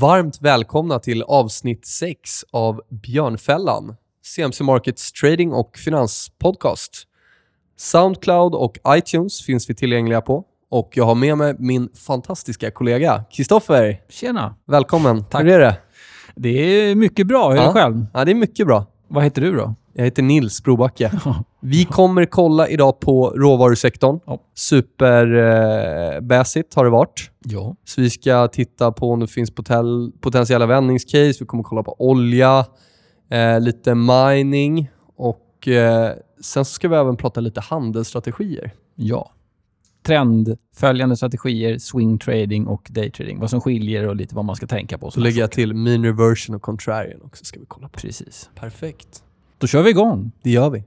Varmt välkomna till avsnitt 6 av Björnfällan, CMC Markets trading och finanspodcast. Soundcloud och iTunes finns vi tillgängliga på. Och jag har med mig min fantastiska kollega Kristoffer. Tjena. Välkommen. Tack. Hur är det? Det är mycket bra. Hur är Ja. det själv? Ja, det är mycket bra. Vad heter du då? Jag heter Nils Brobacke. Vi kommer kolla idag på råvarusektorn. Ja. Superbäsigt har det varit. Ja. Så vi ska titta på om det finns potentiella vändningscase. Vi kommer kolla på olja, eh, lite mining och eh, sen ska vi även prata lite handelsstrategier. Ja. Trendföljande strategier, swing trading och day trading. Vad som skiljer och lite vad man ska tänka på. Så lägger jag till mean reversion och contrarian också ska vi kolla på. Precis. Perfekt. Då kör vi igång. Det gör vi.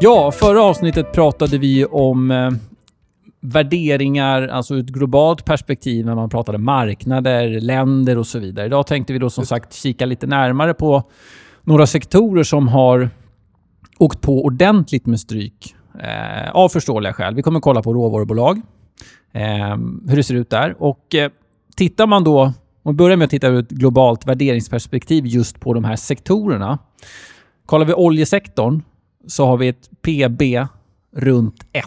Ja, förra avsnittet pratade vi om eh, värderingar, alltså ur ett globalt perspektiv när man pratade marknader, länder och så vidare. Idag tänkte vi då som sagt kika lite närmare på några sektorer som har åkt på ordentligt med stryk eh, av förståeliga skäl. Vi kommer kolla på råvarubolag, eh, hur det ser ut där. Och eh, tittar man då, om vi börjar med att titta ur ett globalt värderingsperspektiv just på de här sektorerna. Kollar vi oljesektorn så har vi ett PB runt 1,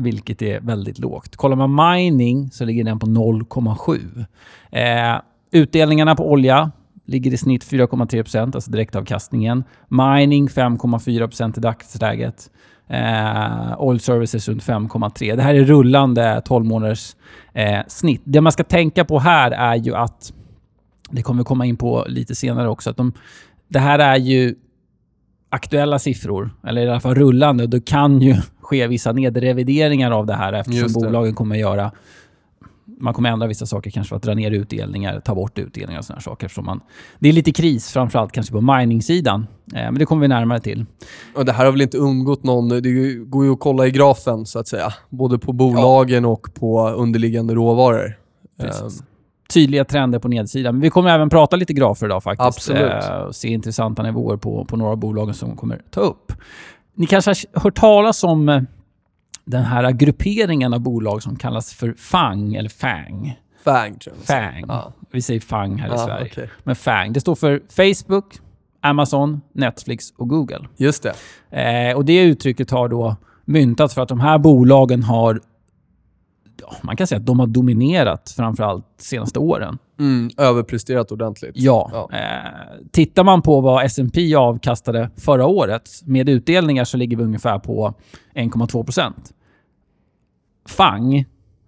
vilket är väldigt lågt. Kollar man mining så ligger den på 0,7. Eh, utdelningarna på olja ligger i snitt 4,3% alltså direktavkastningen. Mining 5,4 i dagsläget. Eh, oil services runt 5,3. Det här är rullande 12 månaders eh, snitt. Det man ska tänka på här är ju att, det kommer vi komma in på lite senare också, att de, det här är ju aktuella siffror, eller i alla fall rullande. och kan ju ske vissa nedrevideringar av det här eftersom Just det. bolagen kommer göra man kommer ändra vissa saker kanske för att dra ner utdelningar, ta bort utdelningar och sådana saker. Eftersom man, det är lite kris, framförallt kanske på mining-sidan. Eh, men det kommer vi närmare till. Och det här har väl inte undgått någon. Det går ju att kolla i grafen så att säga. Både på bolagen och på underliggande råvaror. Precis. Ehm, Tydliga trender på nedsidan. Men vi kommer även prata lite grafer idag faktiskt. Absolut. Eh, och se intressanta nivåer på, på några av bolagen som kommer ta upp. Ni kanske har hört talas om eh, den här grupperingen av bolag som kallas för FANG, eller FANG. FANG tror jag. FANG. Ja. Vi säger FANG här i Ja, Sverige. okej. Men FANG, det står för Facebook, Amazon, Netflix och Google. Just det. Eh, och det uttrycket har då myntats för att de här bolagen har ja, man kan säga att de har dominerat framförallt de senaste åren. Mm, överpresterat ordentligt. Ja. Ja. Eh, tittar man på vad S&P avkastade förra året med utdelningar så ligger vi ungefär på 1,2 procent. FANG,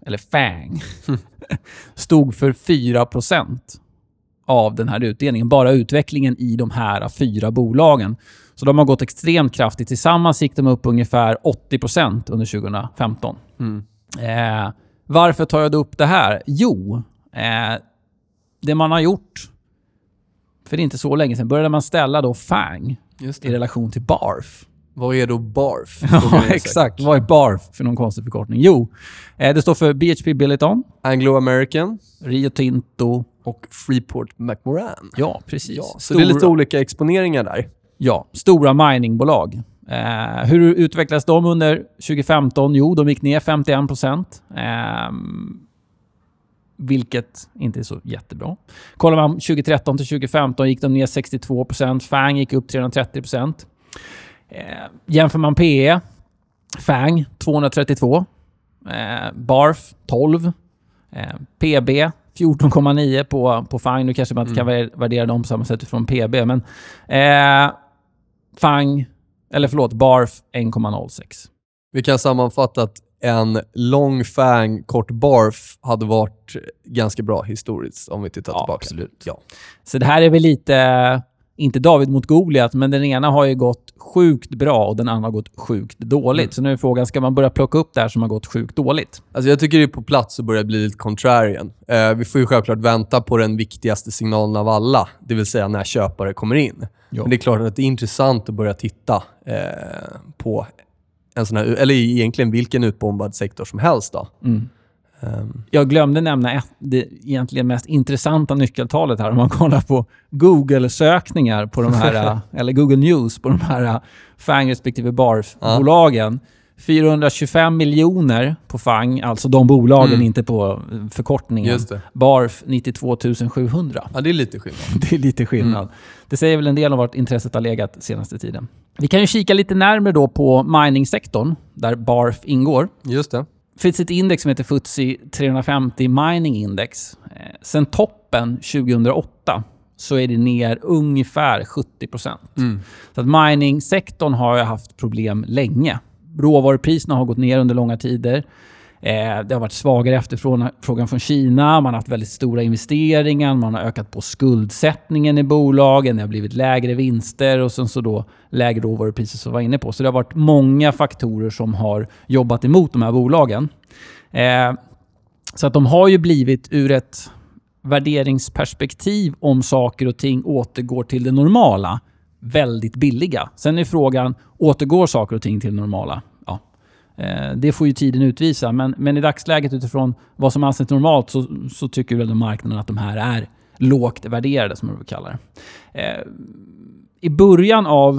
eller FANG, stod för 4 procent av den här utdelningen. Bara utvecklingen i de här fyra bolagen. Så de har gått extremt kraftigt. Tillsammans gick de upp ungefär 80 procent under 2015. Mm. Eh, varför tar jag då upp det här? Jo, eh, det man har gjort för inte så länge sedan började man ställa då FANG i relation till BARF. Vad är då BARF? Ja, exakt. Vad är BARF för någon konstig förkortning? Jo, eh, det står för BHP Billiton, säkert. Anglo-American Rio Tinto. och Freeport McMoran. Ja, precis. Ja, så det är lite Stora- olika exponeringar där. Ja, stora miningbolag. Eh, hur utvecklades de under 2015? Jo, de gick ner 51 procent. Ehm, vilket inte är så jättebra. Kollar man 2013 till 2015 gick de ner 62 procent. FANG gick upp 330 procent. Eh, jämför man PE, FANG 232. Eh, BARF 12. Eh, PB 14,9 på, på FANG. Nu kanske man inte kan värdera dem på samma sätt från PB, men eh, FANG, eller förlåt, BARF 1,06. Vi kan sammanfatta att en lång FANG, kort BARF hade varit ganska bra historiskt om vi tittar Ja, tillbaka. absolut. Ja. Så det här är väl lite, inte David mot Goliat, men den ena har ju gått sjukt bra och den andra har gått sjukt dåligt. Mm. Så nu är frågan, ska man börja plocka upp det här som har gått sjukt dåligt? Alltså jag tycker det är på plats att börja bli lite contrarian. Eh, vi får ju självklart vänta på den viktigaste signalen av alla, det vill säga när köpare kommer in. Ja. Men det är klart att det är intressant att börja titta eh, på en sån här, eller egentligen vilken utbombad sektor som helst. Då. Mm. Ehm, Jag glömde nämna ett, det egentligen mest intressanta nyckeltalet här. Om man kollar på Google-sökningar på de här, eller Google News på de här FANG respektive BARF-bolagen. 425 miljoner på FANG, alltså de bolagen, Mm. inte på eh, förkortningen. BARF 92 700. Ja, det är lite skillnad. Det är lite skillnad. Det säger väl en del om vart intresset har legat senaste tiden. Vi kan ju kika lite närmare då på mining-sektorn, där BARF ingår. Just det. Det finns ett index som heter FTSE 350 Mining Index. Eh, Sen toppen 2008 så är det ner ungefär 70%. Mm. Så att mining-sektorn har ju haft problem länge. Råvarupriserna har gått ner under långa tider. Eh, det har varit svagare efterfrågan från Kina. Man har haft väldigt stora investeringar. Man har ökat på skuldsättningen i bolagen. Det har blivit lägre vinster och sen så då lägre råvarupriser som vi var inne på. Så det har varit många faktorer som har jobbat emot de här bolagen. Eh, så att de har ju blivit ur ett värderingsperspektiv om saker och ting återgår till det normala väldigt billiga. Sen är frågan, återgår saker och ting till det normala? Ja. Eh, det får ju tiden utvisa, men, men i dagsläget utifrån vad som anses normalt så, så tycker väl marknaden att de här är lågt värderade, som man brukar kalla det. Eh, I början av...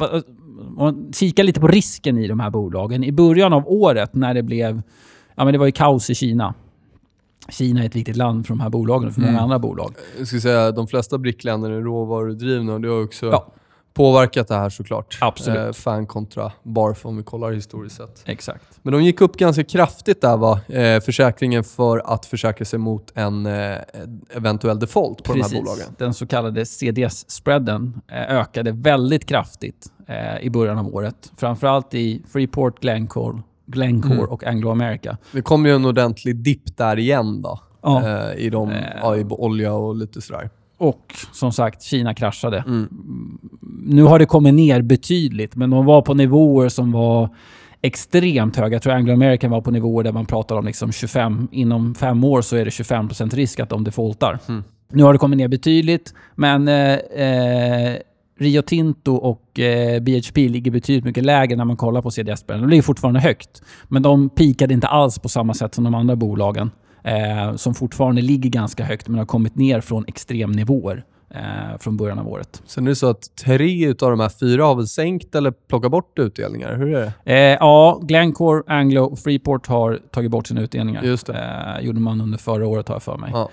Eh, om man kikar lite på risken i de här bolagen. I början av året när det blev... Ja, men det var ju kaos i Kina. Kina är ett viktigt land för de här bolagen och för många Mm. andra bolag. Jag skulle säga de flesta brickländer är råvarudrivna och det har också Ja. påverkat det här såklart. Absolut. Eh, fan kontra BARF om vi kollar historiskt sett. Exakt. Men de gick upp ganska kraftigt där va? Eh, försäkringen för att försäkra sig mot en eh, eventuell default på de här bolagen. Den så kallade CDS-spreaden eh, ökade väldigt kraftigt eh, i början av året. Framförallt i Freeport, Glencore, Glencore Mm. och Anglo America. Det kom ju en ordentlig dipp där igen då. Ja. Eh, I, de, Eh. ja, i olja och lite sådär. Och som sagt, Kina kraschade. Mm. Nu har det kommit ner betydligt, men de var på nivåer som var extremt höga. Jag tror Anglo American var på nivåer där man pratar om liksom 25, inom fem år så är det 25% risk att de defaultar. Mm. Nu har det kommit ner betydligt, men eh, eh, Rio Tinto och eh, BHP ligger betydligt mycket lägre när man kollar på CDS-spreaden. De ligger fortfarande högt, men de pikade inte alls på samma sätt som de andra bolagen. Eh, som fortfarande ligger ganska högt, men har kommit ner från extremnivåer eh, från början av året. Sen är det så att tre utav de här fyra har väl sänkt eller plockat bort utdelningar. Hur är det? Eh, ja, Glencore, Anglo och Freeport har tagit bort sina utdelningar. Just det. Eh, gjorde man under förra året har jag för mig. Ja.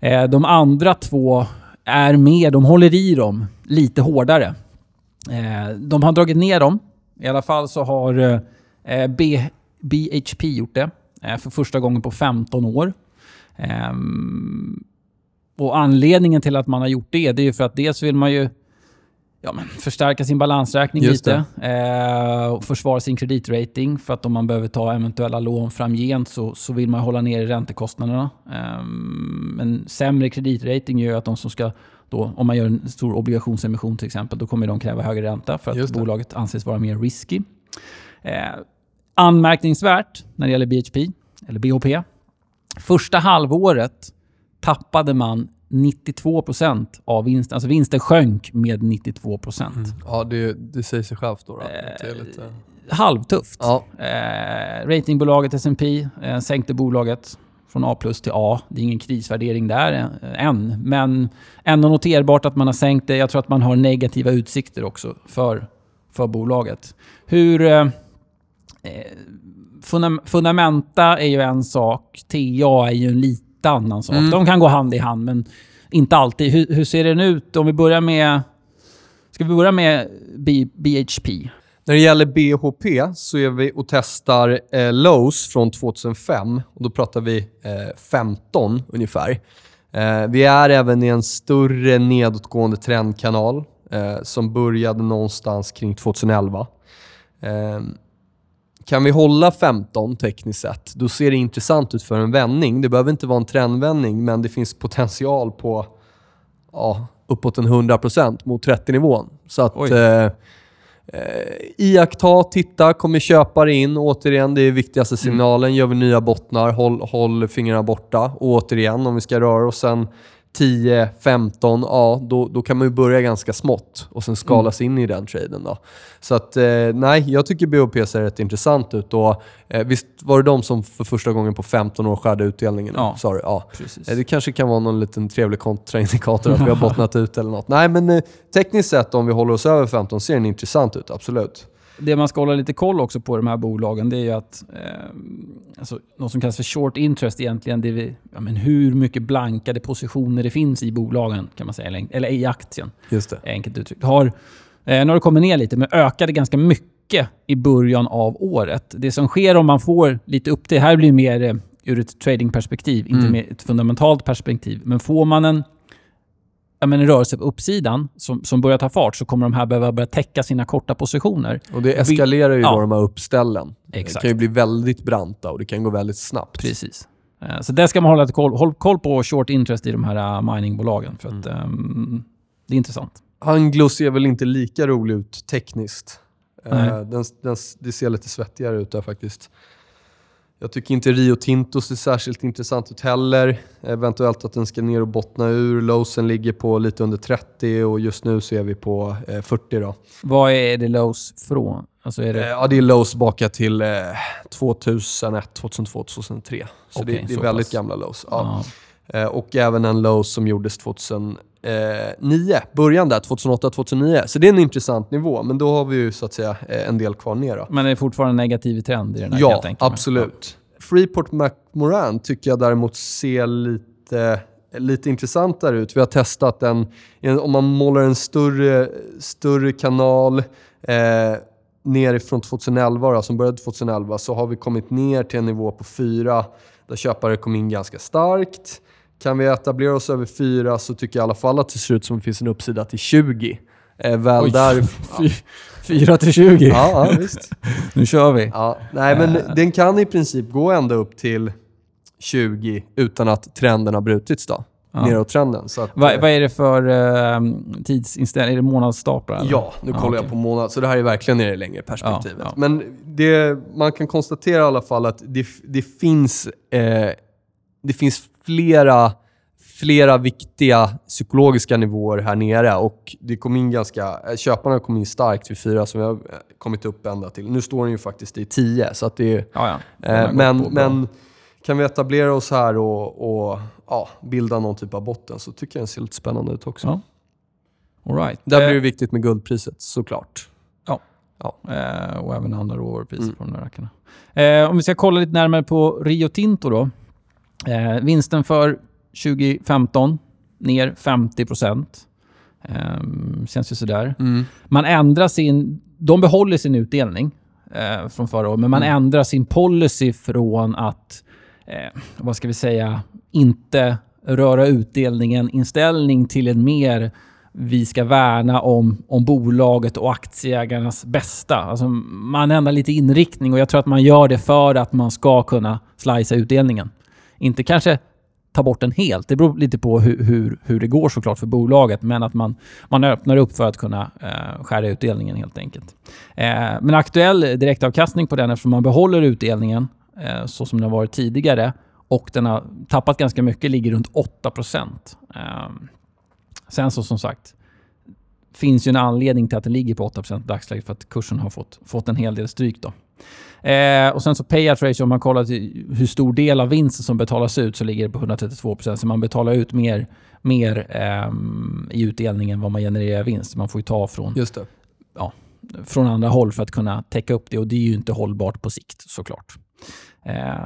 Eh, de andra två är med, de håller i dem lite hårdare. Eh, de har dragit ner dem. I alla fall så har eh, BHP gjort det eh, för första gången på 15 år. Ehm, och anledningen till att man har gjort det, det är ju för att dels vill man ju ja, men förstärka sin balansräkning Just lite. Eh, och försvara sin kreditrating. För att om man behöver ta eventuella lån framgent så, så vill man hålla ner räntekostnaderna. Eh, en sämre kreditrating gör att de som ska, då, om man gör en stor obligationsemission till exempel, då kommer de kräva högre ränta för att bolaget anses vara mer risky. Eh, anmärkningsvärt när det gäller BHP, eller BHP. Första halvåret tappade man 92% av vinsten. Alltså vinsten sjönk med 92%. Ja, det, det säger sig självt då. då. är lite... Halvtufft. Ja. Eh, ratingbolaget S&P eh, sänkte bolaget från A plus till A. Det är ingen krisvärdering där eh, än. Men ändå noterbart att man har sänkt det. Jag tror att man har negativa utsikter också för, för bolaget. Hur... Eh, eh, fundam- fundamenta är ju en sak. TA är ju en lite annan sak. Mm. De kan gå hand i hand, men inte alltid. Hur, hur ser den ut? Om vi börjar med... Ska vi börja med B, BHP? När det gäller BHP så är vi och testar eh, lows från 2005 och då pratar vi eh, 15 ungefär. Eh, vi är även i en större nedåtgående trendkanal eh, som började någonstans kring 2011. Eh, kan vi hålla 15 tekniskt sett, då ser det intressant ut för en vändning. Det behöver inte vara en trendvändning, men det finns potential på ja, uppåt en 100% mot 30-nivån. Så att Oj eh, iaktta, titta, kommer köpare in. Återigen, det är viktigaste signalen. Gör vi nya bottnar, håll, håll fingrarna borta. Och återigen, om vi ska röra oss en 10, 15, ja då, då kan man ju börja ganska smått och sen skala Mm. in i den traden. Då. Så att, eh, nej, jag tycker BOP ser rätt intressant ut. Och, eh, visst var det de som för första gången på 15 år skärde utdelningen? Ja. Du? ja. Precis. Eh, Det kanske kan vara någon liten trevlig kontraindikator att vi har bottnat ut eller något. Nej, men eh, tekniskt sett om vi håller oss över 15 ser den intressant ut, absolut. Det man ska hålla lite koll också på de här bolagen, det är ju att eh, alltså, något som kallas för short interest egentligen, det är vi- ja, men hur mycket blankade positioner det finns i bolagen, kan man säga, eller, eller i aktien, Just det. enkelt uttryckt. Har, eh, nu har det kommit ner lite, men ökade ganska mycket i början av året. Det som sker om man får lite upp det, här blir mer eh, ur ett tradingperspektiv, inte Mm. mer ett fundamentalt perspektiv. Men får man en, ja, men en rörelse på uppsidan som, som börjar ta fart så kommer de här behöva börja täcka sina korta positioner. Och det eskalerar ju Ja. då de här uppställen. Det Exakt. kan ju bli väldigt branta och det kan gå väldigt snabbt. Precis. Eh, Så det ska man hålla koll, håll koll på short interest i de här eh, miningbolagen. För att, ehm, det är intressant. Anglo ser väl inte lika rolig ut tekniskt. Nej. Den, den, det ser lite svettigare ut där faktiskt. Jag tycker inte Rio Tinto ser särskilt intressant ut heller. Eventuellt att den ska ner och bottna ur. Lowsen ligger på lite under 30 och just nu så är vi på eh, 40 då. Vad är det lows från? Alltså är Eh, det... Ja, det är lows baka till eh, 2001, 2002, 2003. Så Okej, det, är så väldigt pass. gamla lows. Ja. Eh, Och även en low som gjordes 2009, början där 2008-2009. Så det är en intressant nivå, men då har vi ju så att säga eh, en del kvar ner. Då. Men det är fortfarande en negativ trend i den här Ja, absolut. Freeport McMoran tycker jag däremot ser lite, lite intressantare ut. Vi har testat den, om man målar en större, större kanal eh, nerifrån 2011, då, som började 2011, så har vi kommit ner till en nivå på 4 där köpare kom in ganska starkt. Kan vi etablera oss över 4 så tycker jag i alla fall att det ser ut som att det finns en uppsida till 20. Eh, väl Oj. där... Fy- 4 till 20. Ja, ja, visst. Nu kör vi. Ja, nej, men Eh. den kan i princip gå ända upp till 20 utan att trenden har brutits då. Ja. Trenden. Vad eh, vad är det för uh, tidsinställning? Är det månadsstaplar? eller? Ja, nu kollar jag okej. på månad. Så det här är verkligen i det längre perspektivet. Ja. Men det, man kan konstatera i alla fall att det, det finns, eh, det finns flera, flera viktiga psykologiska nivåer här nere och det kom in ganska, eh, köparna kom in starkt vid fyra som vi har eh, kommit upp ända till. Nu står den ju faktiskt i 10 så att det är Ja, ja. Eh, men, men kan vi etablera oss här och, och ja, bilda någon typ av botten så tycker jag den ser lite spännande ut också. Ja. All right. Där blir Eh, det viktigt med guldpriset såklart. Eh, och även andra råvarupriser Mm. på de där rackarna. Eh, om vi ska kolla lite närmare på Rio Tinto då. Eh, vinsten för 2015 ner 50 procent. Eh, känns ju sådär. Man ändrar sin... De behåller sin utdelning eh, från förra året, men man Mm. ändrar sin policy från att, eh, vad ska vi säga, inte röra utdelningen inställning till en mer vi ska värna om, om bolaget och aktieägarnas bästa. Alltså man ändrar lite inriktning och jag tror att man gör det för att man ska kunna slicea utdelningen. Inte kanske ta bort den helt. Det beror lite på hur, hur, hur det går såklart för bolaget, men att man, man öppnar upp för att kunna eh, skära utdelningen helt enkelt. Eh, men aktuell direktavkastning på den, eftersom man behåller utdelningen eh, så som den har varit tidigare och den har tappat ganska mycket, ligger runt 8 Eh, sen så som sagt, finns ju en anledning till att den ligger på 8 i dagsläget för att kursen har fått, fått en hel del stryk. Då. Eh, och sen så payout ratio, om man kollar till hur stor del av vinsten som betalas ut så ligger det på 132% Så man betalar ut mer, mer ehm, i utdelning än vad man genererar vinst. Man får ju ta från, det. från andra håll för att kunna täcka upp det och det är ju inte hållbart på sikt såklart.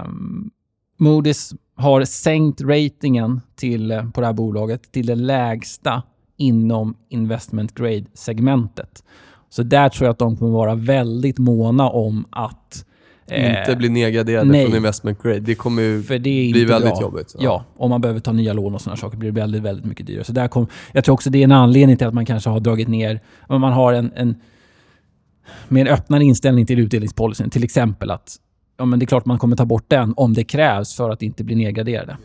Um, Moody's har sänkt ratingen till, eh, på det här bolaget till det lägsta inom investment grade-segmentet. Så där tror jag att de kommer vara väldigt måna om att... eh, Inte bli nedgraderade nej. från investment grade. Det kommer ju det bli väldigt bra. jobbigt. Ja. om man behöver ta nya lån och sådana saker blir det väldigt, väldigt mycket dyrare. Så där kom, jag tror också det är en anledning till att man kanske har dragit ner, om man har en, en mer öppnare inställning till utdelningspolicyn. Till exempel att ja, men det är klart man kommer ta bort den om det krävs för att inte bli nedgraderade.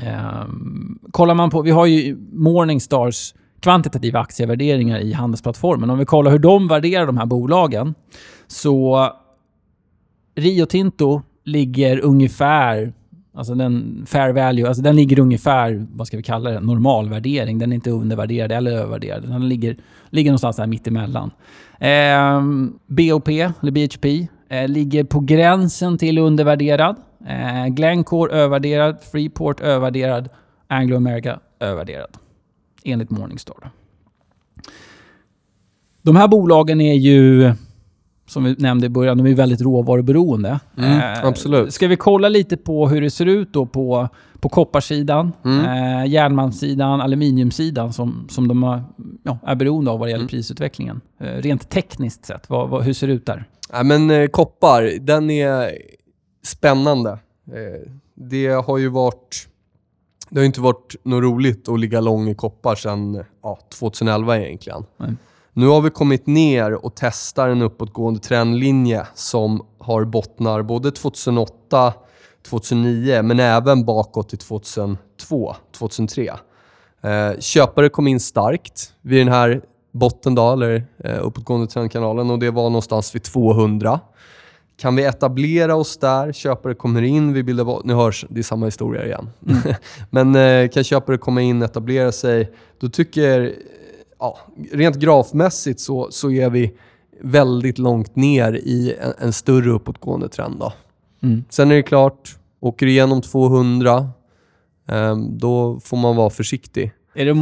Ehm, kollar man på, vi har ju Morningstars kvantitativa aktievärderingar i handelsplattformen. Om vi kollar hur de värderar de här bolagen så Rio Tinto ligger ungefär Alltså den fair value, alltså den ligger ungefär, vad ska vi kalla det, normalvärdering. Den är inte undervärderad eller övervärderad. Den ligger, ligger någonstans där mittemellan. Eh, BOP, eller BHP, eh, ligger på gränsen till undervärderad. Eh, Glencore övervärderad, Freeport övervärderad, Anglo America övervärderad. Enligt Morningstar. De här bolagen är ju, som vi nämnde i början, de är väldigt råvaruberoende. Mm, Eh, absolut. Ska vi kolla lite på hur det ser ut då på, på kopparsidan, Mm. eh, järnmalmssidan, aluminiumsidan som, som de har, ja, är beroende av vad det gäller Mm. prisutvecklingen. Eh, rent tekniskt sett, vad, vad, hur ser det ut där? Ja, men koppar, den är spännande. Det har ju varit... Det har ju inte varit något roligt att ligga lång i koppar sedan ja, 2011 egentligen. Nej. Nu har vi kommit ner och testar en uppåtgående trendlinje som har bottnar både 2008, 2009 men även bakåt till 2002, 2003. Eh, köpare kom in starkt vid den här botten då, eller eh, uppåtgående trendkanalen och det var någonstans vid 200. Kan vi etablera oss där, köpare kommer in, vi bildar... Nu hörs, det är samma historia igen. Men eh, kan köpare komma in, etablera sig, då tycker... Ja, rent grafmässigt så, så är vi väldigt långt ner i en, en större uppåtgående trend. Då. Mm. Sen är det klart, åker du igenom 200, eh, då får man vara försiktig. Är det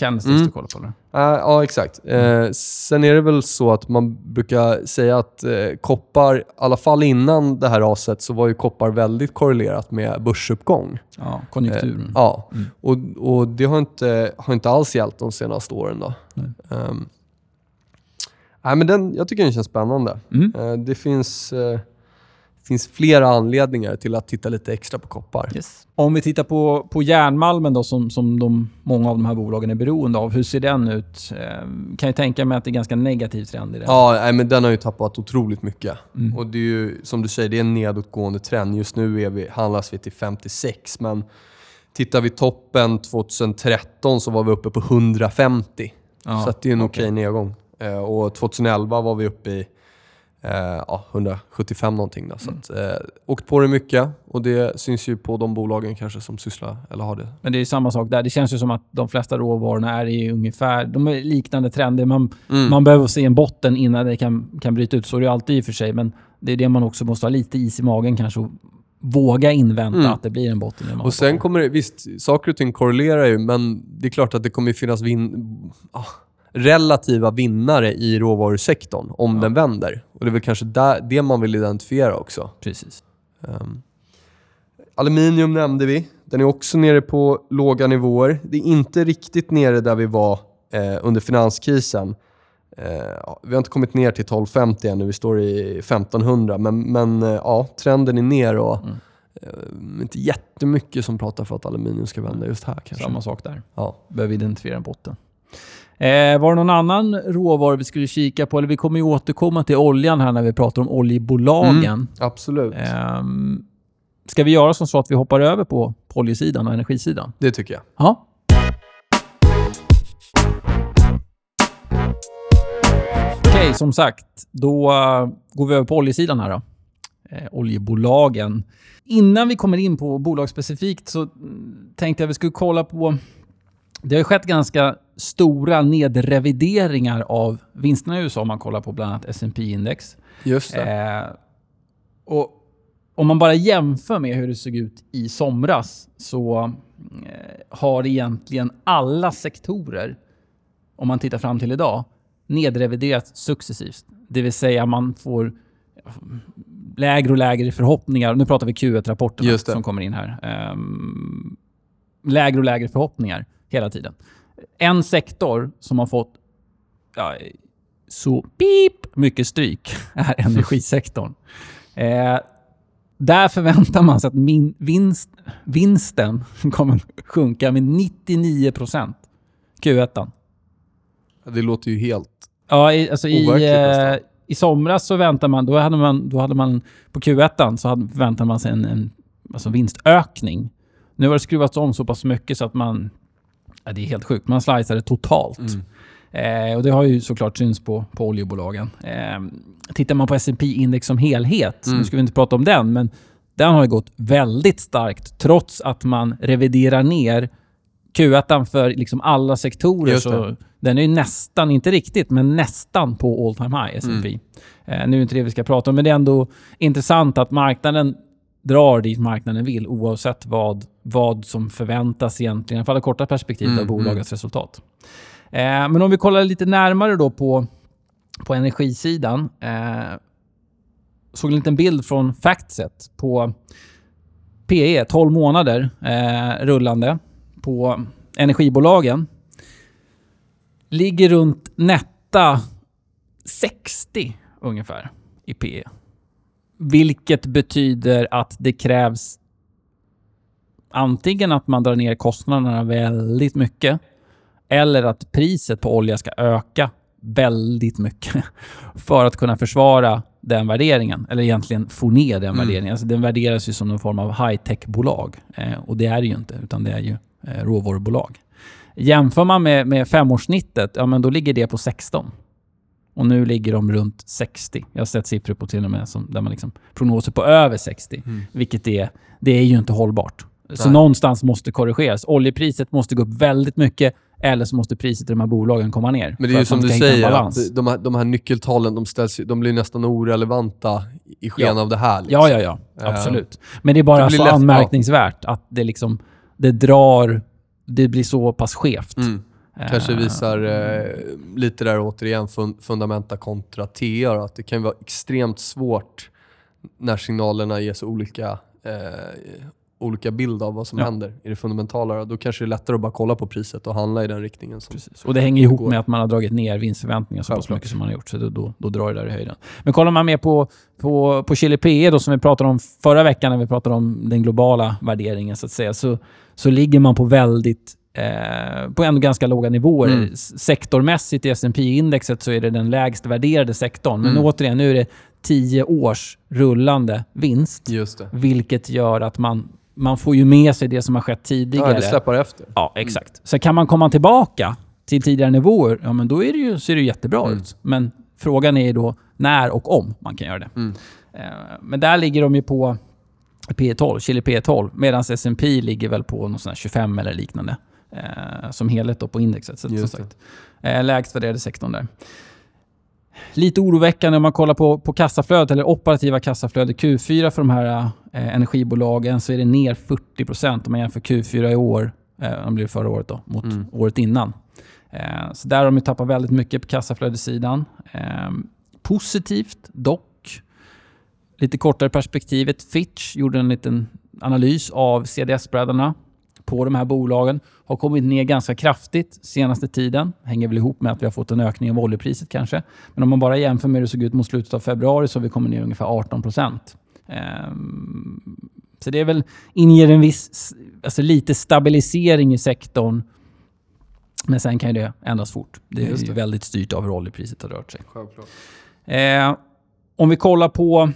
månadscandlesticks Mm. du kollar på? Eller? Ja, ja, exakt. Eh, sen är det väl så att man brukar säga att eh, koppar, i alla fall innan det här raset, så var ju koppar väldigt korrelerat med börsuppgång. Ja, konjunkturen. Ja, Mm. och, och det har inte, har inte alls gällt de senaste åren. Då. Nej. Ehm, nej, men den, jag tycker den känns spännande. Mm. Eh, det finns, eh, finns flera anledningar till att titta lite extra på koppar. Yes. Om vi tittar på, på järnmalmen då, som, som de, många av de här bolagen är beroende av. Hur ser den ut? Eh, kan jag tänka mig att det är ganska negativ trend i den. Ja, nej, men den har ju tappat otroligt mycket. Mm. Och det är ju, som du säger, det är en nedåtgående trend. Just nu är vi, handlas vi till 56, men tittar vi toppen 2013 så var vi uppe på 150. Ja, så att det är en okej. okej nedgång. Eh, och 2011 var vi uppe i eh, ja, 175 någonting. Då, så Mm. att, eh, åkt på det mycket och det syns ju på de bolagen kanske som sysslar, eller har det. Men det är samma sak där. Det känns ju som att de flesta råvarorna är i ungefär... De är liknande trender. Man, Mm. man behöver se en botten innan det kan, kan bryta ut. Så är det alltid i och för sig. Men det är det man också måste ha lite is i magen kanske. Och våga invänta Mm. att det blir en botten. Och sen kommer det, visst, saker och ting korrelerar ju, men det är klart att det kommer finnas vin, ah, relativa vinnare i råvarusektorn om Ja. den vänder. Och det är väl kanske där, det man vill identifiera också. Precis. Ehm, aluminium nämnde vi. Den är också nere på låga nivåer. Det är inte riktigt nere där vi var eh, under finanskrisen. Eh, vi har inte kommit ner till 1250 ännu, vi står i 1500. Men, men eh, ja, trenden är ner och Mm. eh, inte jättemycket som pratar för att aluminium ska vända just här kanske. Samma sak där. Ja. Behöver identifiera en botten. Eh, var det någon annan råvara vi skulle kika på? Eller vi kommer ju återkomma till oljan här när vi pratar om oljebolagen. Absolut. Ehm, ska vi göra som så att vi hoppar över på, på oljesidan och energisidan? Det tycker jag. Ja. Okej, som sagt. Då eh, går vi över på oljesidan här då. Eh, oljebolagen. Innan vi kommer in på bolag specifikt så mm, tänkte jag vi skulle kolla på... Det har ju skett ganska stora nedrevideringar av vinsterna i USA om man kollar på bland annat S&P index Just det. Eh, och om man bara jämför med hur det såg ut i somras så eh, har egentligen alla sektorer, om man tittar fram till idag, nedreviderats successivt. Det vill säga man får lägre och lägre förhoppningar. Nu pratar vi Q1-rapporterna Just det. som kommer in här. Ehm, lägre och lägre förhoppningar hela tiden. En sektor som har fått ja, så pip mycket stryk är energisektorn. Eh, där förväntar man sig att min vinst, vinsten kommer sjunka med 99 procent. Q1. Det låter ju helt... Ja, i, alltså i, eh, i somras så väntar man, då hade man, då hade man på Q1 så hade, förväntade man sig en, en alltså vinstökning. Nu har det skruvats om så pass mycket så att man, ja, det är helt sjukt, man slicear det totalt. Mm. Eh, och det har ju såklart syns på, på oljebolagen. Eh, tittar man på S&P index som helhet, Mm. nu ska vi inte prata om den, men den har ju gått väldigt starkt trots att man reviderar ner Q1 för liksom alla sektorer. Så den är ju nästan, inte riktigt, men nästan på all time high, S&P. Mm. Eh, nu är det inte det vi ska prata om, men det är ändå intressant att marknaden drar dit marknaden vill oavsett vad, vad som förväntas egentligen, i alla fall i korta perspektivet, Mm, av bolagets resultat. Eh, men om vi kollar lite närmare då på, på energisidan. Eh, såg en liten bild från Factset på PE, 12 månader eh, rullande på energibolagen. Ligger runt netta 60 ungefär i PE. Vilket betyder att det krävs antingen att man drar ner kostnaderna väldigt mycket eller att priset på olja ska öka väldigt mycket för att kunna försvara den värderingen. Eller egentligen få ner den Mm. värderingen. Alltså den värderas ju som någon form av high-tech-bolag. Eh, och det är det ju inte, utan det är ju eh, råvarubolag. Jämför man med, med femårssnittet, ja men då ligger det på 16. Och nu ligger de runt 60. Jag har sett siffror på till och med som, där man liksom prognoser på över 60. Mm. Vilket är, det är ju inte hållbart. Så Nej. någonstans måste korrigeras. Oljepriset måste gå upp väldigt mycket eller så måste priset i de här bolagen komma ner. Men det är ju som du säger, balans. att de här, de här nyckeltalen de, ställs, de blir nästan orelevanta i sken Ja. av det här. Liksom. Ja, ja, ja. Eh, Absolut. Men det är bara det så lätt- anmärkningsvärt att det liksom, det drar, det blir så pass skevt. Mm. Kanske Eh, visar eh, lite där återigen fun, fundamenta kontra TA. Att det kan vara extremt svårt när signalerna ger så olika, eh, olika bild av vad som Ja. händer i det fundamentala. Då. kanske det är lättare att bara kolla på priset och handla i den riktningen. Precis. Och det hänger ihop går. med att man har dragit ner vinstförväntningar så pass mycket som man har gjort. Så då, då, då drar det där i höjden. Men kollar man mer på, på, på Chile PE då, som vi pratade om förra veckan när vi pratade om den globala värderingen så att säga, så, så ligger man på väldigt eh, på ändå ganska låga nivåer. Mm. Sektormässigt i S&P indexet så är det den lägst värderade sektorn. Men Mm. återigen, nu är det 10 års rullande vinst. Vilket gör att man, man får ju med sig det som har skett tidigare. Ja, det släpar efter. Ja, exakt. Så kan man komma tillbaka till tidigare nivåer, ja men då är det ju, ser det ju jättebra Mm. ut. Men frågan är ju då när och om man kan göra det. Mm. Eh, Men där ligger de ju på P12, Chile P12, medan S&P ligger väl på någon sån här 25 eller liknande. Eh, som helhet då på indexet. Så, som sagt, eh, lägst värderade sektorn där. Lite oroväckande om man kollar på, på kassaflödet, eller operativa kassaflödet Q4 för de här eh, energibolagen, så är det ner 40% om man jämför Q4 i år, eh, om det förra året då, mot Mm. året innan. Eh, så där har de tappat väldigt mycket på kassaflödessidan. Eh, positivt dock, lite kortare perspektivet, Fitch gjorde en liten analys av CDS-spreadarna på de här bolagen. Har kommit ner ganska kraftigt senaste tiden. Hänger väl ihop med att vi har fått en ökning av oljepriset kanske. Men om man bara jämför med hur det såg ut mot slutet av februari så har vi kommit ner ungefär 18 procent. Ehm, så det är väl inger en viss, alltså lite stabilisering i sektorn. Men sen kan ju det ändras fort. Det är ju det. väldigt styrt av hur oljepriset har rört sig. Självklart. Eh, om vi kollar på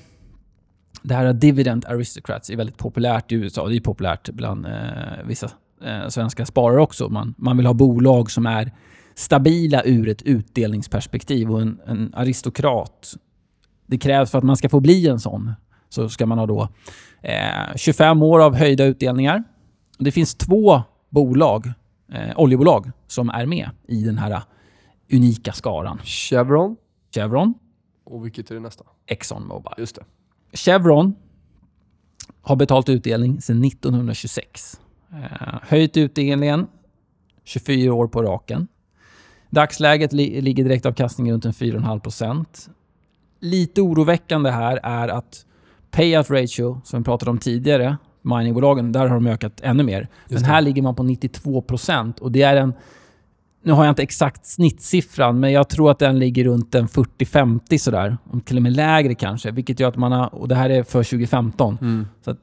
det här Dividend Aristocrats är väldigt populärt i USA. Det är populärt bland eh, vissa eh, svenska sparare också. Man, man vill ha bolag som är stabila ur ett utdelningsperspektiv. Och en, en aristokrat, det krävs för att man ska få bli en sån, så ska man ha då eh, 25 år av höjda utdelningar. Det finns två bolag, eh, oljebolag, som är med i den här unika skaran. Chevron. Chevron, Och vilket är det nästa? Exxon Mobil. Just det. Chevron har betalt utdelning sedan 1926. Eh, höjt utdelningen 24 år på raken. Dagsläget li- ligger direktavkastningen runt en 4,5%. Lite oroväckande här är att payout ratio, som vi pratade om tidigare, miningbolagen, där har de ökat ännu mer. Men här ligger man på 92% och det är en nu har jag inte exakt snittsiffran, men jag tror att den ligger runt en 40-50 sådär. Till och med lägre kanske. Vilket gör att man har, och det här är för 2015, Mm. så att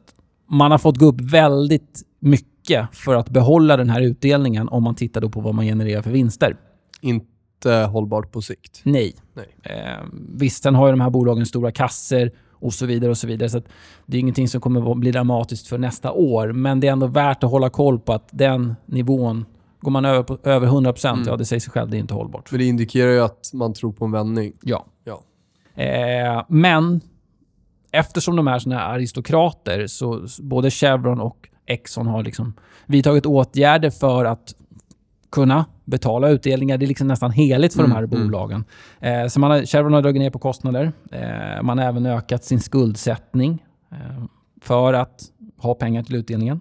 man har fått gå upp väldigt mycket för att behålla den här utdelningen om man tittar då på vad man genererar för vinster. Inte hållbart på sikt. Nej. Nej. Eh, visst, sen har ju de här bolagen stora kasser och så vidare. och så vidare. Så det är ingenting som kommer bli dramatiskt för nästa år. Men det är ändå värt att hålla koll på att den nivån, går man över, på, över 100%, Mm. ja det säger sig själv, det är inte hållbart. För det indikerar ju att man tror på en vändning. Ja. Ja. Eh, men eftersom de är såna här aristokrater så både Chevron och Exxon har liksom vidtagit åtgärder för att kunna betala utdelningar. Det är liksom nästan heligt för de här Mm, mm. bolagen. Eh, så man har, Chevron har dragit ner på kostnader. Eh, man har även ökat sin skuldsättning eh, för att ha pengar till utdelningen.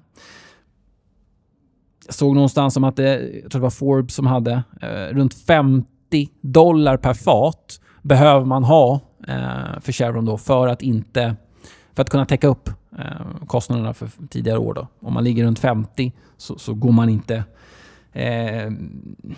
Jag såg någonstans om att det, jag tror det var Forbes som hade eh, runt 50 dollar per fat behöver man ha eh, för Chevron då för att inte för att kunna täcka upp eh, kostnaderna för tidigare år. Då. Om man ligger runt 50 så, så går man inte eh,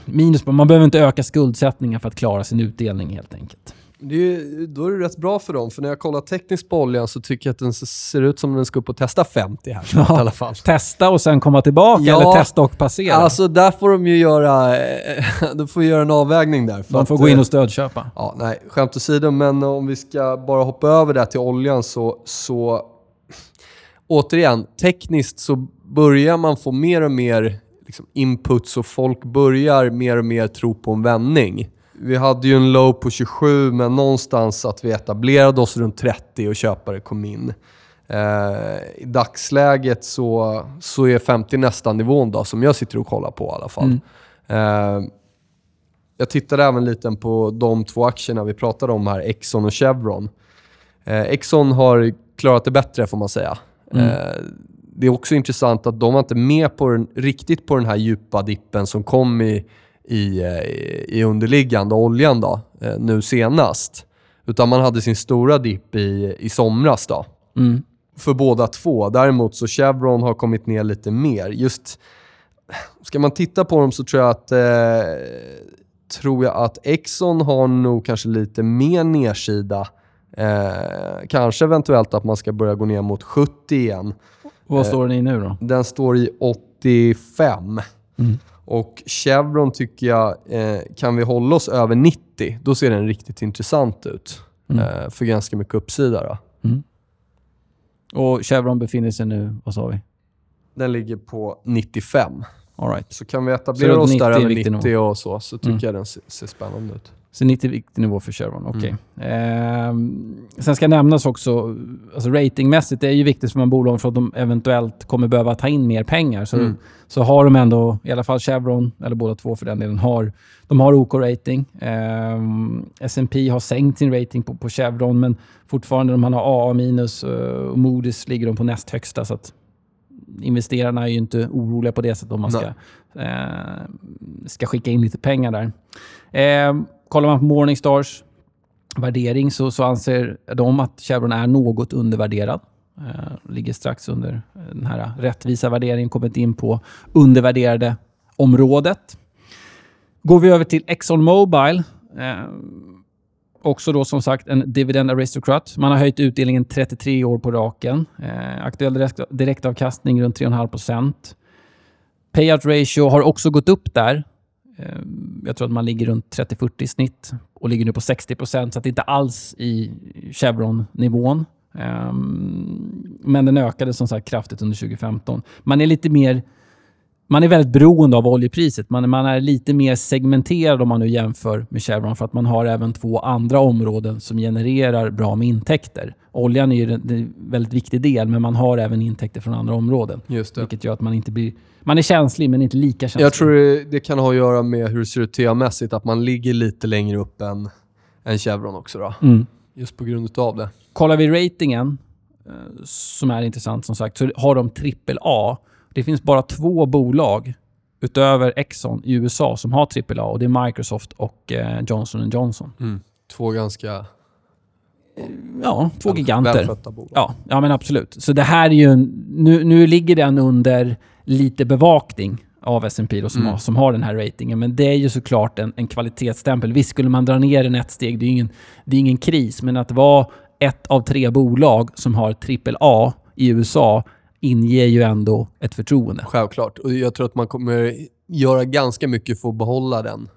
minus. Man behöver inte öka skuldsättningen för att klara sin utdelning helt enkelt. Det är, då är det rätt bra för dem, för när jag kollar tekniskt på oljan så tycker jag att den ser ut som den ska upp och testa 50 här Ja. i alla fall. Testa och sen komma tillbaka Ja, eller testa och passera. Alltså där får de ju göra, eh, de får göra en avvägning där. Man får att, gå in eh, och stödköpa. Ja, nej, skämt åsido, men om vi ska bara hoppa över där till oljan så, så återigen, tekniskt så börjar man få mer och mer liksom, inputs och folk börjar mer och mer tro på en vändning. Vi hade ju en low på 27, men någonstans att vi etablerade oss runt 30 och köpare kom in. Eh, I dagsläget så, så är 50 nästan nivån då, som jag sitter och kollar på i alla fall. Mm. Eh, jag tittade även lite på de två aktierna vi pratade om här, Exxon och Chevron. Eh, Exxon har klarat det bättre får man säga. Mm. Eh, det är också intressant att de var inte med på den, riktigt på den här djupa dippen som kom i, i, eh, i underliggande oljan då, eh, nu senast. Utan man hade sin stora dipp i, i somras. Då Mm. för båda två. Däremot så Chevron har kommit ner lite mer. Just, ska man titta på dem så tror jag att eh, tror jag att Exxon har nog kanske lite mer nedsida. Eh, kanske eventuellt att man ska börja gå ner mot 70 igen. Vad Eh, står den i nu då? Den står i 85. Mm. Och Chevron tycker jag, eh, kan vi hålla oss över 90, då ser den riktigt intressant ut. Mm. Eh, för ganska mycket uppsida. Då. Och Chevron befinner sig nu, vad sa vi? Den ligger på 95. All right. Så kan vi etablera oss 90 där är över viktig 90 och så, så tycker Mm. jag den ser, ser spännande ut. Så 90 är viktig nivå för Chevron. Okej. Mm. Ehm, sen ska nämnas också, alltså ratingmässigt, det är ju viktigt för de bolagen för att de eventuellt kommer behöva ta in mer pengar. Så, Mm. så har de ändå, i alla fall Chevron, eller båda två för den delen, har, de har OK-rating. Ehm, S&P har sänkt sin rating på, på Chevron, men fortfarande de har AA minus eh, och Moody's ligger de på näst högsta. Så att investerarna är ju inte oroliga på det sättet om man ska, eh, ska skicka in lite pengar där. Eh, kollar man på Morningstars värdering så, så anser de att Chevron är något undervärderad. Eh, ligger strax under eh, den här rättvisa värderingen, kommit in på undervärderade området. Går vi över till ExxonMobil, eh, också då som sagt en dividend aristocrat. Man har höjt utdelningen 33 år på raken. Eh, aktuell direkt, direktavkastning runt 3,5% Payout ratio har också gått upp där. Eh, Jag tror att man ligger runt 30-40 i snitt och ligger nu på 60% så att det inte alls i Chevron-nivån. Ehm, Men den ökade som sagt kraftigt under 2015. Man är lite mer man är väldigt beroende av oljepriset. Man, man är lite mer segmenterad om man nu jämför med Chevron för att man har även två andra områden som genererar bra med intäkter. Oljan är en väldigt viktig del, men man har även intäkter från andra områden. Just det. Vilket gör att man inte blir... Man är känslig, men inte lika känslig. Jag tror det, det kan ha att göra med hur det ser ut TA-mässigt, att man ligger lite längre upp än, än Chevron också. Då. Mm. Just på grund av det. Kollar vi ratingen, eh, som är intressant som sagt, så har de trippel A. Det finns bara två bolag utöver Exxon i USA som har trippel A och det är Microsoft och eh, Johnson Johnson. Två ganska Ja, två giganter. välskötta bolag. Ja, ja, men absolut. Så det här är ju en, nu, nu ligger den under lite bevakning av S&P då, som, Mm. har, som har den här ratingen. Men det är ju såklart en, en kvalitetsstämpel. Visst, skulle man dra ner den ett steg, det är ingen, det är ingen kris. Men att vara ett av tre bolag som har trippel A i USA inger ju ändå ett förtroende. Självklart. Och jag tror att man kommer göra ganska mycket för att behålla den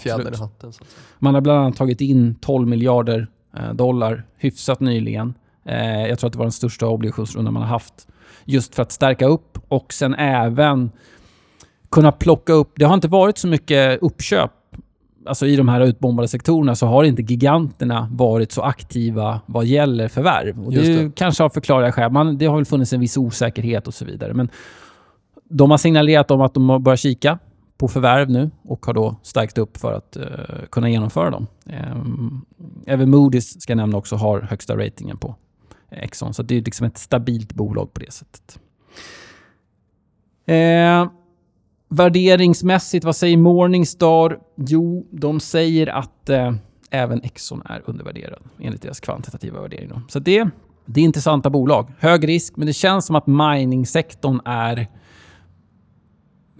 fjädern i hatten. Man har bland annat tagit in 12 miljarder eh, dollar hyfsat nyligen. Eh, jag tror att det var den största obligationsrundan man har haft. Just för att stärka upp och sen även kunna plocka upp... Det har inte varit så mycket uppköp alltså i de här utbombade sektorerna så har inte giganterna varit så aktiva vad gäller förvärv. Och det, det. kanske har förklarliga skäl. Man, det har väl funnits en viss osäkerhet och så vidare. Men de har signalerat om att de har börjat kika på förvärv nu och har då stärkt upp för att eh, kunna genomföra dem. Um, även Moody's, ska jag nämna också, har högsta ratingen på Exxon. Så det är liksom ett stabilt bolag på det sättet. Eh, värderingsmässigt, vad säger Morningstar? Jo, de säger att eh, även Exxon är undervärderad enligt deras kvantitativa värdering. Då. Så det, det är intressanta bolag. Hög risk, men det känns som att miningsektorn är...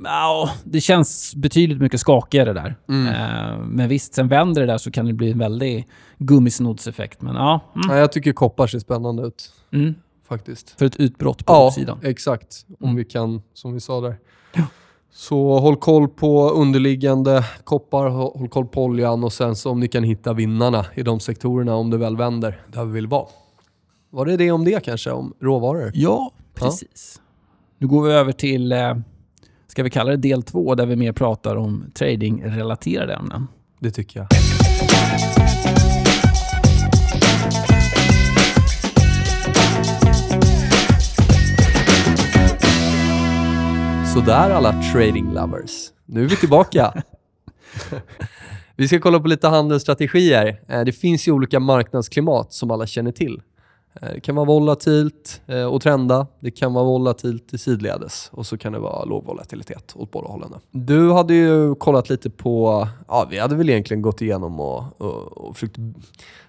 Ja, det känns betydligt mycket skakigare där. Eh, men visst, sen vänder det där så kan det bli en väldig gummisnoddseffekt. Men ja, mm, Nej, jag tycker koppar ser spännande ut mm, faktiskt. för ett utbrott på Ja, uppsidan. exakt. Om Mm. vi kan, som vi sa där. Så håll koll på underliggande koppar, hå- håll koll på oljan och sen så om ni kan hitta vinnarna i de sektorerna om det väl vänder där vi vill vara. Var det det om det kanske, om råvaror? Ja, precis. Nu går vi över till, eh, ska vi kalla det del två, där vi mer pratar om trading-relaterade ämnen. Det tycker jag. Sådär alla trading lovers. Nu är vi tillbaka. vi ska kolla på lite handelsstrategier. Eh, Det finns ju olika marknadsklimat som alla känner till. Eh, Det kan vara volatilt eh, och trenda. Det kan vara volatilt i sidledes och så kan det vara låg volatilitet åt båda hållen. Du hade ju kollat lite på, ja vi hade väl egentligen gått igenom och, och, och försökt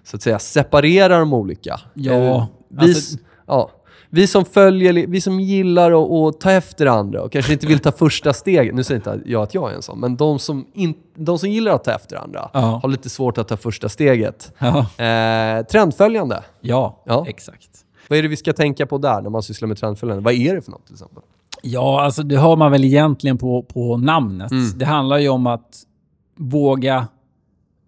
så att säga separera de olika. Ja, Eh, vi, alltså- ja, vi som följer, vi som gillar att, ta efter andra och kanske inte vill ta första steget. Nu säger inte jag att jag är en sån, men de som, in, de som gillar att ta efter andra Ja. har lite svårt att ta första steget. Ja, Eh, trendföljande. ja, Ja. exakt. Vad är det vi ska tänka på där när man sysslar med trendföljande? Vad är det för något till exempel? Ja, alltså det hör man väl egentligen på, på namnet. Mm. Det handlar ju om att våga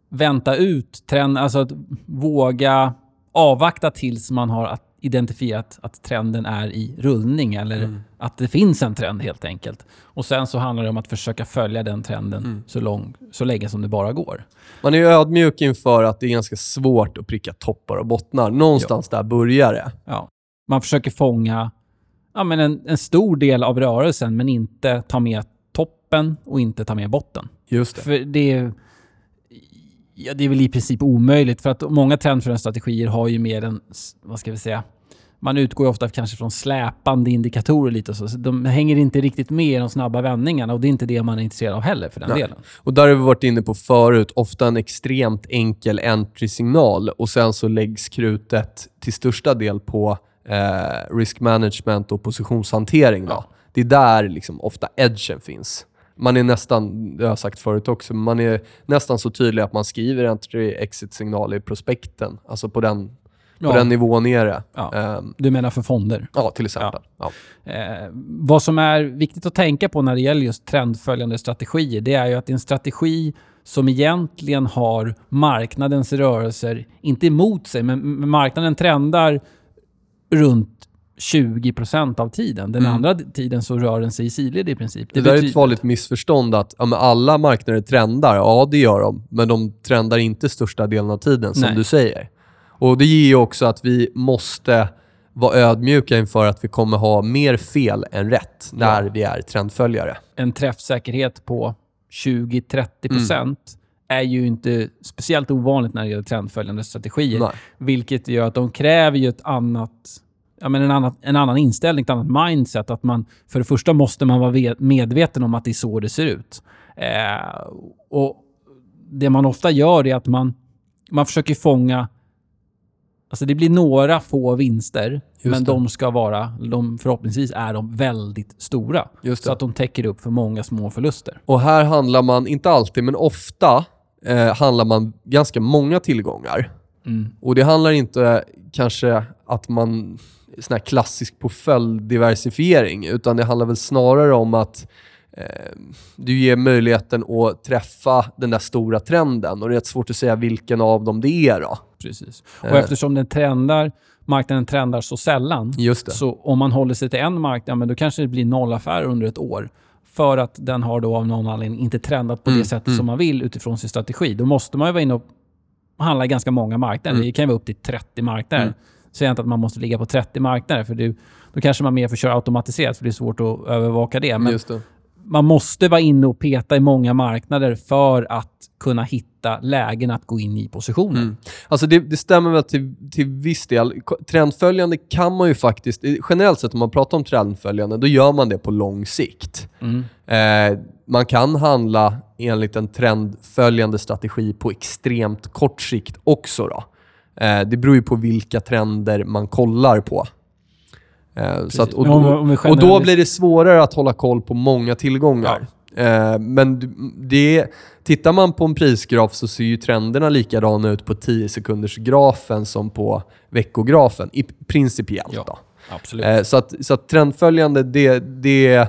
vänta ut trend, alltså att våga avvakta tills man har att- identifierat att trenden är i rullning eller Mm. att det finns en trend helt enkelt. Och sen så handlar det om att försöka följa den trenden Mm. så, lång, så länge som det bara går. Man är ju ödmjuk inför att det är ganska svårt att pricka toppar och bottnar. Någonstans där börjar det. Ja. Man försöker fånga ja, men en, en stor del av rörelsen men inte ta med toppen och inte ta med botten. Just det. För det är, ja, det är väl i princip omöjligt för att många trendförändringsstrategier har ju mer en, vad ska vi säga, man utgår ju ofta kanske från släpande indikatorer lite så. så de hänger inte riktigt med i de snabba vändningarna och det är inte det man är intresserad av heller för den Nej. delen. Och där har vi varit inne på förut, ofta en extremt enkel entry-signal och sen så läggs krutet till största del på eh, risk management och positionshantering. Då. Det är där liksom ofta edgen finns. Man är nästan, det har jag sagt förut också, man är nästan så tydlig att man skriver entry-exit-signal i prospekten. Alltså på den, på Ja. den nivån är det. Ja. Ehm, Du menar för fonder? ja, till exempel. Ja. Eh, vad som är viktigt att tänka på när det gäller just trendföljande strategier, det är ju att en strategi som egentligen har marknadens rörelser, inte emot sig, men marknaden trendar runt 20% av tiden. Den Mm. andra tiden så rör den sig i sidled i princip. Det, där är ett vanligt missförstånd att ja, alla marknader trendar. Ja, det gör de. Men de trendar inte största delen av tiden, som Nej. du säger. Och Det ger ju också att vi måste vara ödmjuka inför att vi kommer ha mer fel än rätt när Ja. vi är trendföljare. en träffsäkerhet på 20-30% är ju inte speciellt ovanligt när det gäller trendföljande strategier. Nej. Vilket gör att de kräver ju ett annat, ja, men en, annan, en annan inställning, ett annat mindset. Att man, för det första måste man vara ve- medveten om att det är så det ser ut. Eh, och Det man ofta gör är att man, man försöker fånga... Alltså det blir några få vinster, men det. de ska vara, de, förhoppningsvis är de väldigt stora. Just Så att de täcker upp för många små förluster. Och här handlar man, inte alltid, men ofta eh, handlar man ganska många tillgångar. Mm. Och det handlar inte kanske att man sån här klassisk portföljdiversifiering, utan det handlar väl snarare om att eh, du ger möjligheten att träffa den där stora trenden och det är rätt svårt att säga vilken av dem det är då. Precis. Eh. Och eftersom den trendar, marknaden trendar så sällan, så om man håller sig till en marknad, men då kanske det blir noll affärer under ett år. för att den har då av någon anledning inte trendat på Mm, det sättet mm. som man vill utifrån sin strategi. Då måste man ju vara inne och handla i ganska många marknader. Mm. Det kan ju vara upp till 30 marknader. Säger jag inte att man måste ligga på 30 marknader, för det, då kanske man mer får köra automatiserat, för det är svårt att övervaka det. Men det. man måste vara inne och peta i många marknader för att kunna hitta lägen att gå in i positioner. Mm. Alltså det, det stämmer väl till, till viss del. Trendföljande kan man ju faktiskt, generellt sett om man pratar om trendföljande, då gör man det på lång sikt. Mm. Eh, man kan handla enligt en trendföljande strategi på extremt kort sikt också. Då. Eh, det beror ju på vilka trender man kollar på. Eh, så att, och, då, och då blir det svårare att hålla koll på många tillgångar. Eh, men det, tittar man på en prisgraf så ser ju trenderna likadana ut på 10 sekunders grafen som på veckografen, i, principiellt. Ja. Absolut. Så, att, så att trendföljande, det, det,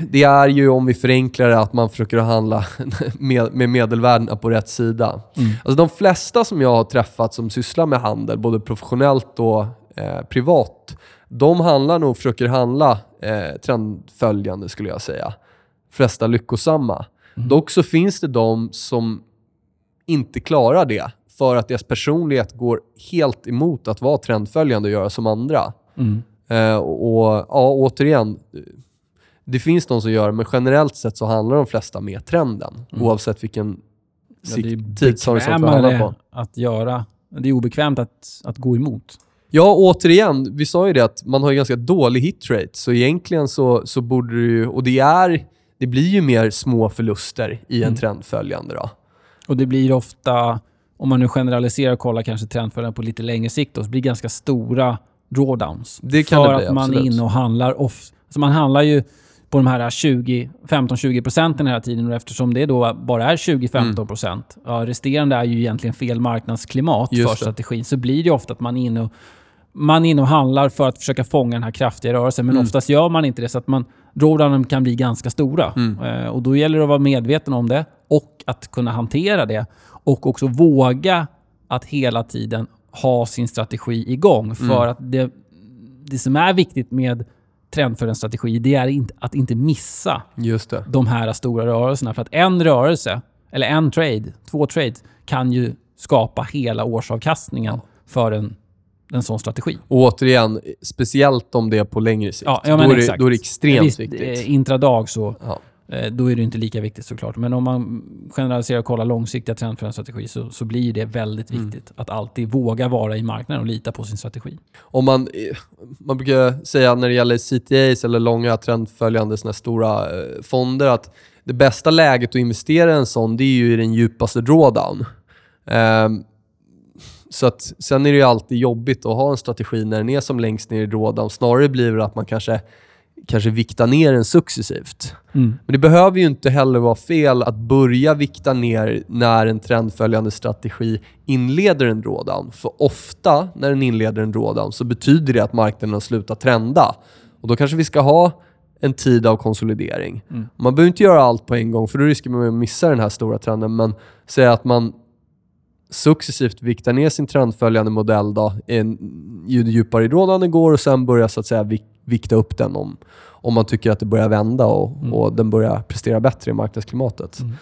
det är ju om vi förenklar det att man försöker handla med, med medelvärdena på rätt sida. Mm. Alltså de flesta som jag har träffat som sysslar med handel, både professionellt och eh, privat, de handlar nog, försöker handla eh, trendföljande skulle jag säga. flesta lyckosamma. Mm. Dock så finns det de som inte klarar det för att deras personlighet går helt emot att vara trendföljande och göra som andra. Mm. Eh, och ja, återigen, eh, det finns de som gör det, men generellt sett så handlar de flesta med trenden. Mm. Oavsett vilken Ja, tidshorisont vi handlar på. att göra. Det är obekvämt att, att gå emot. Ja, återigen, vi sa ju det att man har ju ganska dålig hitrate, så egentligen så, så borde ju, och det är, det blir ju mer små förluster i en Mm. trendföljande då. Och det blir ofta, om man nu generaliserar och kollar kanske trendföljande på lite längre sikt, då, så blir det ganska stora drawdowns. Det kan för det bli, att man är inne och handlar off. Alltså man handlar ju på de här 20, 15-20 procenten hela tiden och eftersom det då bara är 20-15 procent, ja, resterande är ju egentligen fel marknadsklimat Just för det. strategin, så blir det ofta att man är inne och man är inne och handlar för att försöka fånga den här kraftiga rörelsen, men Mm. oftast gör man inte det. Så att man, drawdownen kan bli ganska stora. Mm. Eh, och Då gäller det att vara medveten om det och att kunna hantera det. Och också våga att hela tiden ha sin strategi igång. För Mm. att det, det som är viktigt med trendföljande strategi, det är att inte missa de här stora rörelserna. För att en rörelse, eller en trade, två trades, kan ju skapa hela årsavkastningen för en, en sån strategi. Och återigen, speciellt om det är på längre sikt. Ja, ja, då, är det, då är det extremt Visst, viktigt. eh, Intradag så Ja. Eh, då är det inte lika viktigt såklart. Men om man generaliserar och kollar långsiktiga trendföljande strategi så, så blir det väldigt Mm. viktigt att alltid våga vara i marknaden och lita på sin strategi. Om man, eh, man brukar säga när det gäller CTAs eller långa trendföljande såna stora eh, fonder att det bästa läget att investera i en sån, det är ju i den djupaste drawdown. Ehm, så att, sen är det ju alltid jobbigt att ha en strategi när den är som längst ner i drawdown. Snarare blir det att man kanske, kanske viktar ner den successivt. Men det behöver ju inte heller vara fel att börja vikta ner när en trendföljande strategi inleder en drawdown. För ofta när den inleder en drawdown så betyder det att marknaden har slutat trenda. Och då kanske vi ska ha en tid av konsolidering. Mm. Man behöver inte göra allt på en gång för då riskerar man att missa den här stora trenden. Men säg att man successivt viktar ner sin trendföljande modell då, en, ju djupare i drawdown den går och sen börjar så att säga vik, vikta upp den om, om man tycker att det börjar vända och, Mm. och den börjar prestera bättre i marknadsklimatet. Mm.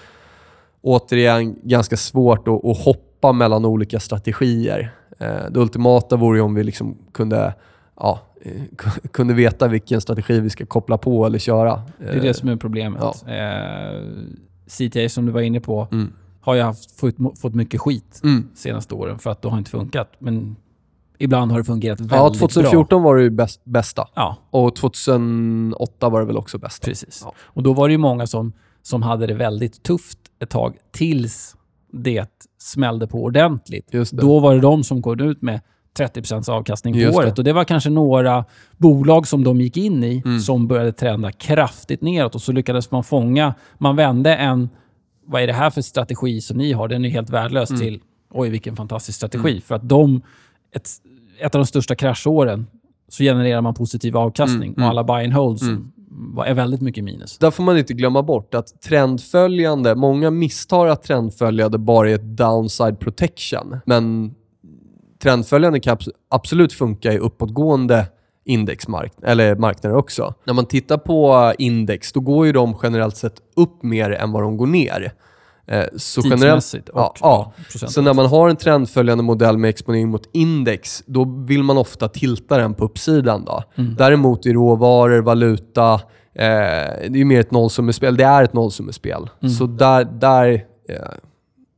Återigen, ganska svårt att, att hoppa mellan olika strategier. Eh, det ultimata vore ju om vi liksom kunde, ja, eh, ku- kunde veta vilken strategi vi ska koppla på eller köra. Det är det som är problemet. ja. Eh, CTA som du var inne på Mm. har ju haft, fått, fått mycket skit Mm. senaste åren för att det har inte funkat. Men ibland har det fungerat väldigt Ja, bra. 2014 var det ju bäst, bästa. Ja, Och 2008 var det väl också bästa. precis. Ja. Och då var det ju många som, som hade det väldigt tufft ett tag tills det smällde på ordentligt. Just det. Då var det de som kom ut med 30% avkastning på Just det. året. Och det var kanske några bolag som de gick in i Mm. som började trenda kraftigt neråt. Och så lyckades man fånga... Man vände en... Vad är det här för strategi som ni har? Den är helt värdelös Mm. till... Oj, vilken fantastisk strategi. För att de... Ett, ett av de största kraschåren så genererar man positiv avkastning. Mm, mm. Och alla buy and holds Mm. är väldigt mycket minus. Där får man inte glömma bort att trendföljande, många misstar att trendföljande bara är ett downside protection. Men trendföljande kan abs- absolut funka i uppåtgående indexmark eller marknader också. När man tittar på index, då går ju de generellt sett upp mer än vad de går ner. Eh, Så generellt, ja, ja. Så när man har en trendföljande modell med exponering mot index, då vill man ofta tilta den på uppsidan. Då. Mm. Däremot i råvaror, valuta, eh, det är mer ett nollsummespel. Det är ett nollsummespel. Mm. Så där, där eh,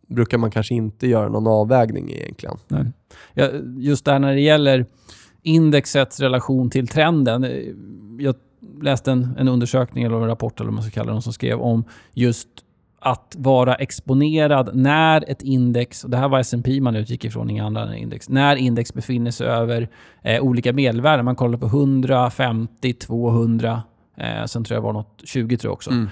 brukar man kanske inte göra någon avvägning egentligen. Nej. Ja, just där när det gäller indexets relation till trenden. eh, Jag läste en, en undersökning eller en rapport eller vad man ska kalla det, som skrev om just att vara exponerad när ett index, och det här var S&P man utgick ifrån, inga andra index, när index befinner sig över eh, olika medelvärden. Man kollar på 100, 50, 200, eh, sen tror jag det var något 20 tror jag också. Mm.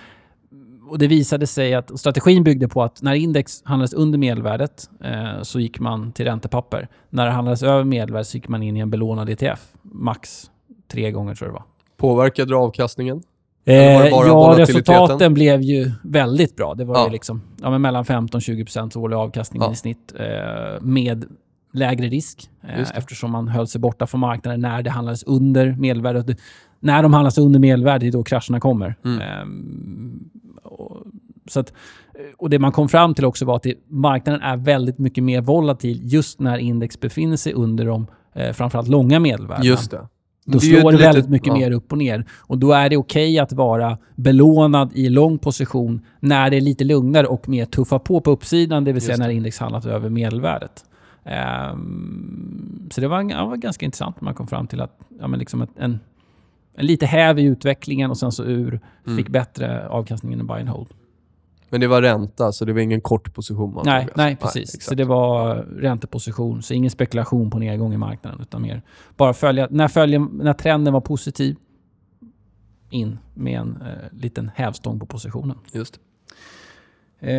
Och Det visade sig att strategin byggde på att när index handlades under medelvärdet eh, så gick man till räntepapper. När det handlades över medelvärdet så gick man in i en belånad ETF. Max tre gånger tror jag det var. Påverkade det avkastningen? Eh, ja, resultaten blev ju väldigt bra. Det var Ja. ju liksom ja, men mellan 15-20% årlig avkastning Ja. i snitt eh, med lägre risk eh, eftersom man höll sig borta från marknaden när det handlades under medelvärdet. Det- När de handlas under medelvärdet, det är då krascherna kommer. Mm. Ehm, och, så att, och Det man kom fram till också var att det, marknaden är väldigt mycket mer volatil just när index befinner sig under de eh, framförallt långa medelvärdena. Just det. Då Det slår det väldigt litet- mycket ja. mer upp och ner. Och då är det okej att vara belånad i lång position när det är lite lugnare och mer tuffa på på uppsidan, det vill säga Just när det. index handlat över medelvärdet. Ehm, så det var, ja, var ganska intressant när man kom fram till att ja, men liksom en, en lite häv i utvecklingen och sen så ur Mm. fick bättre avkastning än buy and hold. Men det var ränta, så det var ingen kort position man Nej, tog, alltså. nej, precis. exakt. så det var ränteposition, så ingen spekulation på nedgång i marknaden. Utan mer bara följa, när, följa, när trenden var positiv, in med en eh, liten hävstång på positionen. Just. Eh,